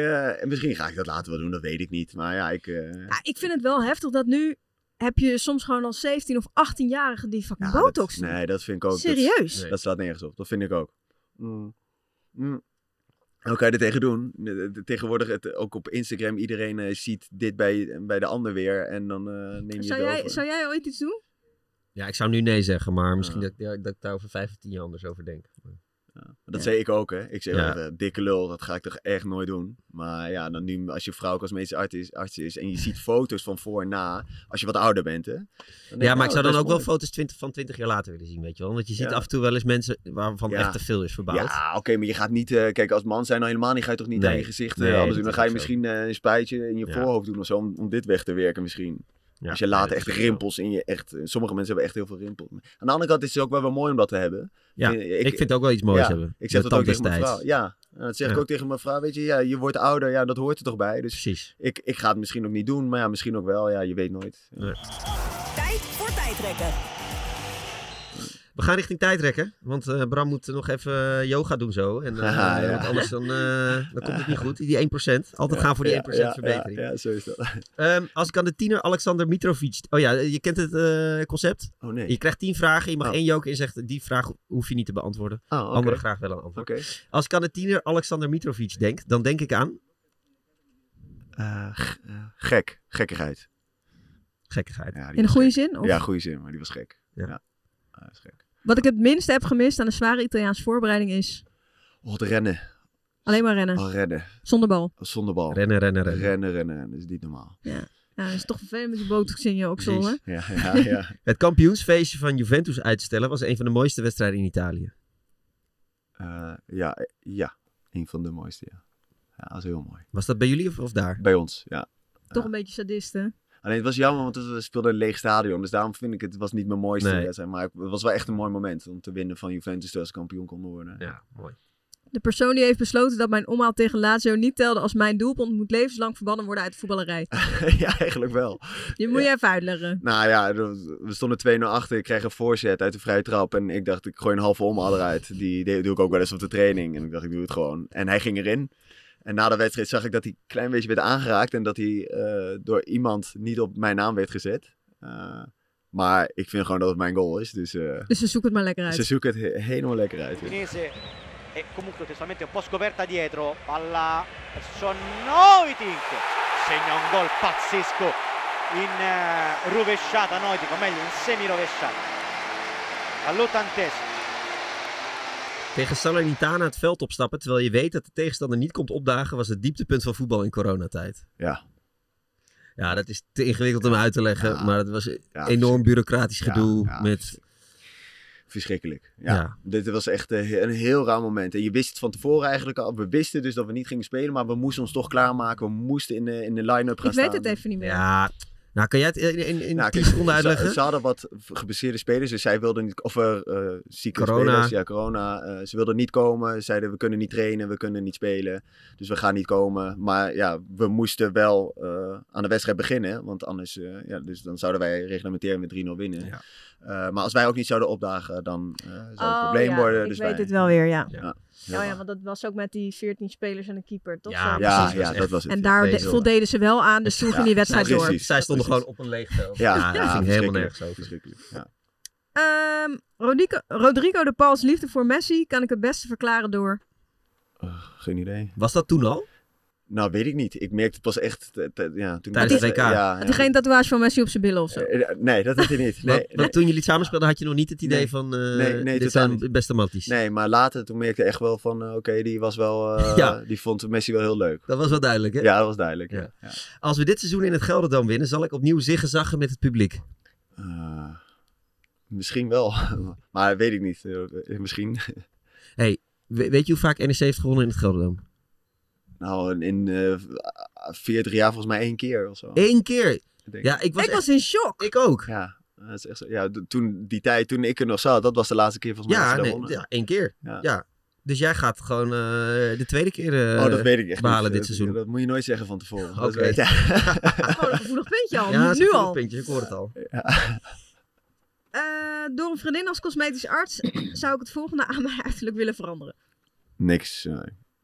misschien ga ik dat later wel doen, dat weet ik niet. Maar ja, ik... Uh... Ja, ik vind het wel heftig dat nu heb je soms gewoon al 17 of 18-jarigen die fucking ja, botox dat, Nee, dat vind ik ook. Serieus? Dat, dat slaat nergens op. Dat vind ik ook. Mm. Mm. Hoe kan je er tegen doen? Tegenwoordig, het, ook op Instagram, iedereen uh, ziet dit bij, bij de ander weer. En dan uh, neem je zou het jij, over. Zou jij ooit iets doen? Ja, ik zou nu nee zeggen, maar misschien ja. dat, dat, ik daar over 15 jaar anders over denk. Ja, dat zei ik ook, hè. Ik zei, uh, dikke lul, dat ga ik toch echt nooit doen. Maar ja, dan nu, als je vrouw cosmetisch arts arts is en je ziet foto's van voor en na, als je wat ouder bent, hè. ja, maar nou, ik zou dan ook mooi. wel foto's 20, van 20 jaar later willen zien, weet je wel. Want je ziet af en toe wel eens mensen waarvan echt te veel is verbouwd. Ja, oké, okay, maar je gaat niet, uh, kijk, als man zijn nou helemaal niet, ga je toch niet nee. aan je gezicht nee, anders doen. Dan ga je misschien uh, een spuitje in je voorhoofd doen of zo, om, om dit weg te werken misschien. Ja, Als je later echt rimpels in je echt. Sommige mensen hebben echt heel veel rimpels. Aan de andere kant is het ook wel wel mooi om dat te hebben. Ja, ik, ik vind het ook wel iets moois ja, hebben. Ik zeg dat ook tegen mijn vrouw. Ja, dat zeg ik ook tegen mijn vrouw. Weet je, ja, je wordt ouder, ja, dat hoort er toch bij. Dus Precies. Ik, ik ga het misschien ook niet doen, maar ja, misschien ook wel. Ja, je weet nooit. Tijd voor tijdrekken. We gaan richting tijdrekken, want uh, Bram moet nog even yoga doen zo. En, uh, Aha, ja. Want anders dan, uh, dan komt het niet goed. Die 1%. Altijd gaan voor die 1% ja, verbetering. Ja, ja, zo is dat. Um, als ik aan de tiener Alexander Mitrovic... Oh ja, je kent het uh, concept? Oh nee. Je krijgt 10 vragen, je mag Oh. één joker en zegt die vraag hoef je niet te beantwoorden. Oh. Andere graag wel een antwoord. Oké. Als ik aan de tiener Alexander Mitrovic denk, dan denk ik aan... Gek. Gekkigheid. Gekkigheid. In de was goede gek. zin? Of? Ja, goede zin, maar die was gek. Ja. Dat is gek. Wat ik het minste heb gemist aan de zware Italiaanse voorbereiding is Oh, het rennen. alleen maar rennen. Oh, rennen. Zonder bal. Zonder bal. Rennen, rennen, rennen. Rennen, rennen, rennen. Dat is niet normaal. Ja. ja, dat is toch vervelend met die botox in je oksel, hè? Ja, ja, ja. Het kampioensfeestje van Juventus uit te stellen was een van de mooiste wedstrijden in Italië. Eh, ja, ja. Een van de mooiste, ja. Ja, dat is heel mooi. Was dat bij jullie of, of daar? Bij ons, ja. Toch een beetje sadisten. Alleen het was jammer, want we speelden in een leeg stadion. Dus daarom vind ik het, het was niet mijn mooiste Nee. wedstrijd. Maar het was wel echt een mooi moment om te winnen van Juventus terwijl ze kampioen konden worden. Ja, mooi. De persoon die heeft besloten dat mijn omhaal tegen Lazio niet telde als mijn doelpunt moet levenslang verbannen worden uit de voetballerij. ja, eigenlijk wel. Die moet je even uitleggen. Nou ja, we stonden 2-0 achter. Ik kreeg een voorzet uit de vrije trap. En ik dacht, ik gooi een halve omhaal eruit. Die, die doe ik ook wel eens op de training. En ik dacht, ik doe het gewoon. En hij ging erin. En na de wedstrijd zag ik dat hij een klein beetje werd aangeraakt. En dat hij eh, door iemand niet op mijn naam werd gezet. Eh, maar ik vind gewoon dat het mijn goal is. Dus eh, Dus ze zoeken het maar lekker uit. ze zoeken het he- helemaal lekker uit. È comunque testualmente un po' scoperta dietro, palla verso Noitic, segna un gol pazzesco in rovesciata Noitic, o meglio in semi-rovesciata. All'ottantesimo. Tegen Salernitana het veld opstappen terwijl je weet dat de tegenstander niet komt opdagen was het dieptepunt van voetbal in coronatijd. Ja. Ja, dat is te ingewikkeld om uit te leggen, Ja. maar het was Ja, enorm bureaucratisch gedoe ja, met... Verschrikkelijk. Ja. Ja. Dit was echt een he- een heel raar moment. En je wist het van tevoren eigenlijk al. We wisten dus dat we niet gingen spelen, maar we moesten ons toch klaarmaken. We moesten in de, in de line-up gaan Ik weet staan. het even niet meer. Ja, nou kan jij het in, in, in Nou, 10 kijk, seconden ze- uitleggen? Ze, hadden wat geblesseerde spelers, dus zij wilden niet, of eh eh, zieke Corona. spelers, ja, corona. eh, ze wilden niet komen, Ze zeiden we kunnen niet trainen, we kunnen niet spelen, dus we gaan niet komen. Maar ja, we moesten wel eh, aan de wedstrijd beginnen, want anders, eh, ja, dus dan zouden wij reglementair met 3-0 winnen. Ja. Eh, maar als wij ook niet zouden opdagen, dan eh, zou het een Oh, probleem ja, worden. Ik dus weet wij- het wel weer, ja. Ja, heel Oh ja, want dat was ook met die 14 spelers en een keeper, toch? Ja, ja, precies, ja, was dat was het. En ja. daar voldeden ze wel aan, dus toen Ja, ging die wedstrijd precies. door. Zij stonden precies. gewoon op een leeg veld. Ja, dat ja, ging helemaal nergens over. Ja. Ehm, Rodrigo, Rodrigo de Paul's liefde voor Messi kan ik het beste verklaren door. Geen idee. Was dat toen al? Nou, weet ik niet. Ik merkte het pas echt. ja, toen Tijdens het WK. Ja, Had ja. hij geen tatoeage van Messi op zijn billen of zo? Eh, eh, Nee, dat had hij niet. Nee, Want, nee. toen jullie samenspeelden had je nog niet het idee Nee. van... eh Nee, nee, dit zijn niet. beste matties. Nee, maar later toen merkte ik echt wel van, oké, die was wel, eh, Ja. die vond Messi wel heel leuk. Dat was wel duidelijk, hè? Ja, dat was duidelijk. Ja. Als we dit seizoen in het Gelderdoom winnen, zal ik opnieuw ziggezaggen met het publiek. Eh, misschien wel, maar weet ik niet. Eh, misschien. Hey, we- weet je hoe vaak NEC heeft gewonnen in het Gelderdoom? Nou, in eh 40 jaar volgens mij één keer of zo. Eén keer. Ik Ja, ik was, ik echt- was in shock. ik ook. Ja, dat is echt zo. Ja, toen, die tijd, toen ik er nog zat, dat was de laatste keer volgens mij Ja, nee, ja, één keer. Ja. Ja. Dus jij gaat gewoon eh, de tweede keer eh, oh, dat weet ik echt behalen niet. dit Dat- seizoen. Dat moet je nooit zeggen van tevoren. Dat Oké. weet- ja. Gewoon een gevoelig puntje al, ja, nu, al. puntje, ik hoor het al. Eh, door een vriendin als cosmetisch arts zou ik het volgende aan mijn uiterlijk willen veranderen. Niks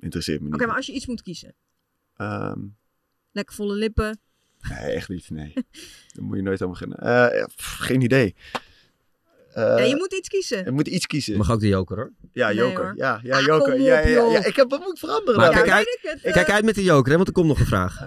interesseert me Oké, niet. maar als je iets moet kiezen. Ehm, Lekker volle lippen. Nee, echt niet. Nee. Daar moet je nooit aan beginnen. Eh, pff, geen idee. Eh, ja, je moet iets kiezen. je moet iets kiezen. Mag ook de joker hoor. Ja, Nee, Joker. hoor. ja, ja, Ah, Joker. ja, ja, ja. Ik heb wat moet ik veranderen Maar dan? kijk uit- weet ik het. eh. Kijk uit met de joker, hè, want er komt nog een vraag.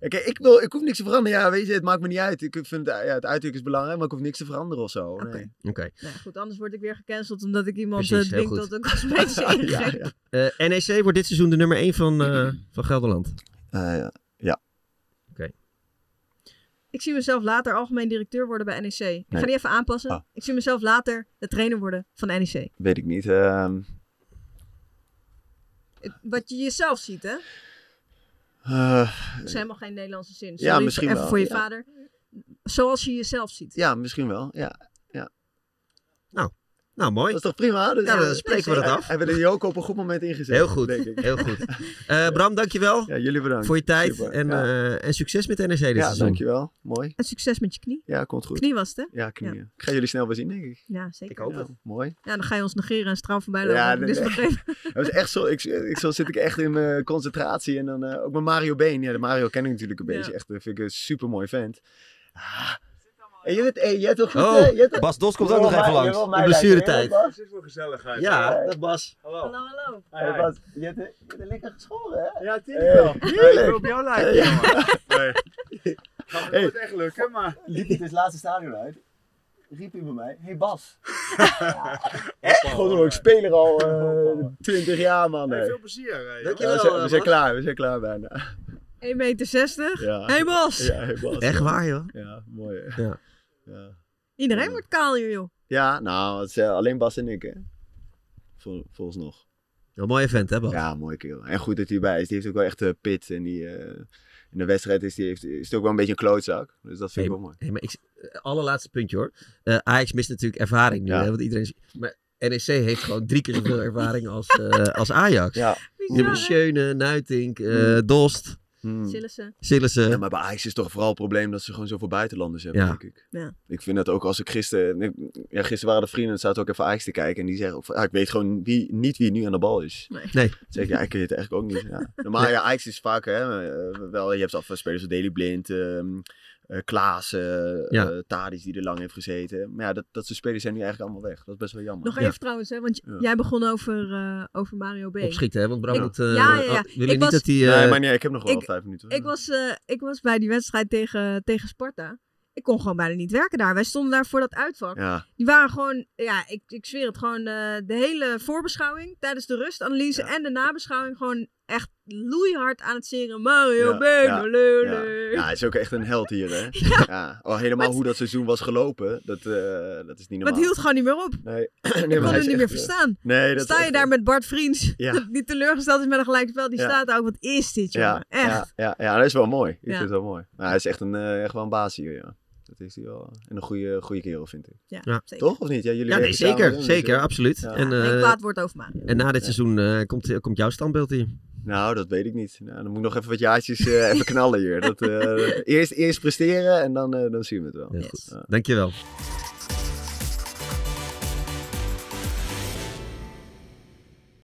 Oké, ik, wil, ik hoef niks te veranderen. Ja, weet je, het maakt me niet uit. Ik vind ja, het uiterlijk is belangrijk, maar ik hoef niks te veranderen of zo. Nee. Oké. Nou, goed, anders word ik weer gecanceld omdat ik iemand Precies, eh, goed. tot een cosmetische ingreep. ja, ja. Eh, NEC wordt dit seizoen de nummer 1 van, eh, van Gelderland. Eh, ja. ja. Ik zie mezelf later algemeen directeur worden bij NEC. Ik ga die even aanpassen. Ah. Ik zie mezelf later de trainer worden van NEC. Weet ik niet. Ehm, Het- Wat je jezelf ziet, hè? Eh, Dat is helemaal geen Nederlandse zin. Ja, Sorry, misschien even wel, voor je ja. vader. Zoals je jezelf ziet. ja, misschien wel. Ja. Nou, mooi. Dat is toch prima? Dus, Ja, dan spreken we dat af. Hij werd de Joker op een goed moment ingezet. Heel goed. Denk ik. Heel goed. Eh, Bram, dankjewel Ja, jullie bedankt. voor je tijd Super. en, ja. eh, en succes met NEC dit ja, seizoen. dankjewel. Mooi. En succes met je knie. Ja, komt goed. Knie was het, hè? Ja, knieën. Ik ga jullie snel weer zien, denk ik. Ja, zeker. Ik hoop Ja, het. mooi. Ja, dan ga je ons negeren en straal voorbij lopen. Ja, dus begrepen. Dat was echt zo. Ik, ik, zo zit ik echt in mijn concentratie. En dan eh, ook met Mario Been. Ja, de Mario ken ik natuurlijk een Ja. beetje. Echt, vind ik een super mooi vent. Ah. En je, bent, hey, jij hebt toch goed... Oh, eh, je hebt toch- Bas Dos komt ook nog even langs. De blessuretijd. hè, Bas? Het is wel gezelligheid. Ja, dat Bas. Hallo, hallo. Hey, Bas, je hebt, je hebt lekker geschoren, hè? Ja, Hey, tuurlijk wel. heerlijk. Ik wil op jou lijken, Ja. jongen. Nee. Het moet echt lukken, maar... Liep het laatste stadion uit? Riep hij bij mij, hey Bas. Echt? Gewoon een speler al uh, 20 jaar man. Hey, veel plezier. Ja, we, zijn, we zijn klaar, we zijn klaar bijna. 1,60 meter. Ja. Hey Bas. Ja, hey Bas. Echt waar, joh? Ja, mooi. hè. Ja. Ja, Iedereen wordt kaal hier, joh. ja nou, het is uh, alleen Bas en ik hè. Vol, volgens nog. Een mooi event, hè Bas? Ja, mooi kerel. En goed dat hij erbij is. Die heeft ook wel echt uh, pit. En die, uh, in de wedstrijd is, die heeft, is het ook wel een beetje een klootzak. Dus dat vind hey, ik wel mooi. Hey, maar ik, allerlaatste puntje hoor. Uh, Ajax mist natuurlijk ervaring nu. Ja. Hè, want iedereen, maar NEC heeft gewoon drie keer zoveel ervaring als, uh, als Ajax. Ja. Je hebt Schöne, Nuitink, uh, Dost. Hmm. Sillissen. Sillissen. Ja, maar bij Ajax is toch vooral het probleem dat ze gewoon zoveel buitenlanders hebben, ja. denk ik. Ja. Ik vind dat ook als ik gisteren... Ja, gisteren waren de vrienden, zaten ook even Ajax te kijken. En die zeggen, ja, ik weet gewoon wie, niet wie nu aan de bal is. Nee. nee. Zeg ik, ja, ik weet het eigenlijk ook niet. Ja. Normaal, ja, Ajax is vaak, hè, wel, je hebt af spelers als Daily Blind... Um, uh, Klaas, uh, ja. uh, Tadis die er lang heeft gezeten. Maar ja, dat, dat soort spelers zijn nu eigenlijk allemaal weg. Dat is best wel jammer. Nog even ja. trouwens, hè, want ja. jij begon over, uh, over Mario B. Opschieten, hè? Want Bram ja, ja, ja. Oh, wil je niet dat hij... Nee, maar nee, ik heb nog wel ik, vijf minuten. Ik was, uh, ik was bij die wedstrijd tegen, tegen Sparta. Ik kon gewoon bijna niet werken daar. Wij stonden daar voor dat uitvak. Ja. Die waren gewoon, ja, ik, ik zweer het, gewoon uh, de hele voorbeschouwing tijdens de rustanalyse ja. en de nabeschouwing gewoon echt loeihard aan het zingen. Mario ja, ja, hij is ook echt een held hier, hè? ja. ja. Oh, helemaal maar hoe dat seizoen was gelopen, dat, uh, dat is niet normaal. Maar het hield gewoon niet meer op. Nee. nee ik kon het niet meer verstaan. Nee, dat Sta je daar met Bart Vriends, ja. die teleurgesteld is met een gelijkspel, die staat ook, wat is dit, jongen? Ja, echt. Ja, ja, dat is wel mooi. Ik vind het wel mooi. Maar hij is echt, een, uh, echt wel een baas hier, ja. Dat is hij wel. En een goede, goede kerel, vind ik. Ja, ja. Toch of niet? Ja, jullie ja nee, zeker. Samen, zeker, dus, absoluut. Ja. En, uh, Geen kwaad woord over Mario. En na dit seizoen uh, komt, komt jouw standbeeld hier. Nou, dat weet ik niet. Nou, dan moet ik nog even wat jaartjes uh, even knallen hier. Dat, eerst, eerst presteren en dan, dan zien we het wel. Yes. Dankjewel.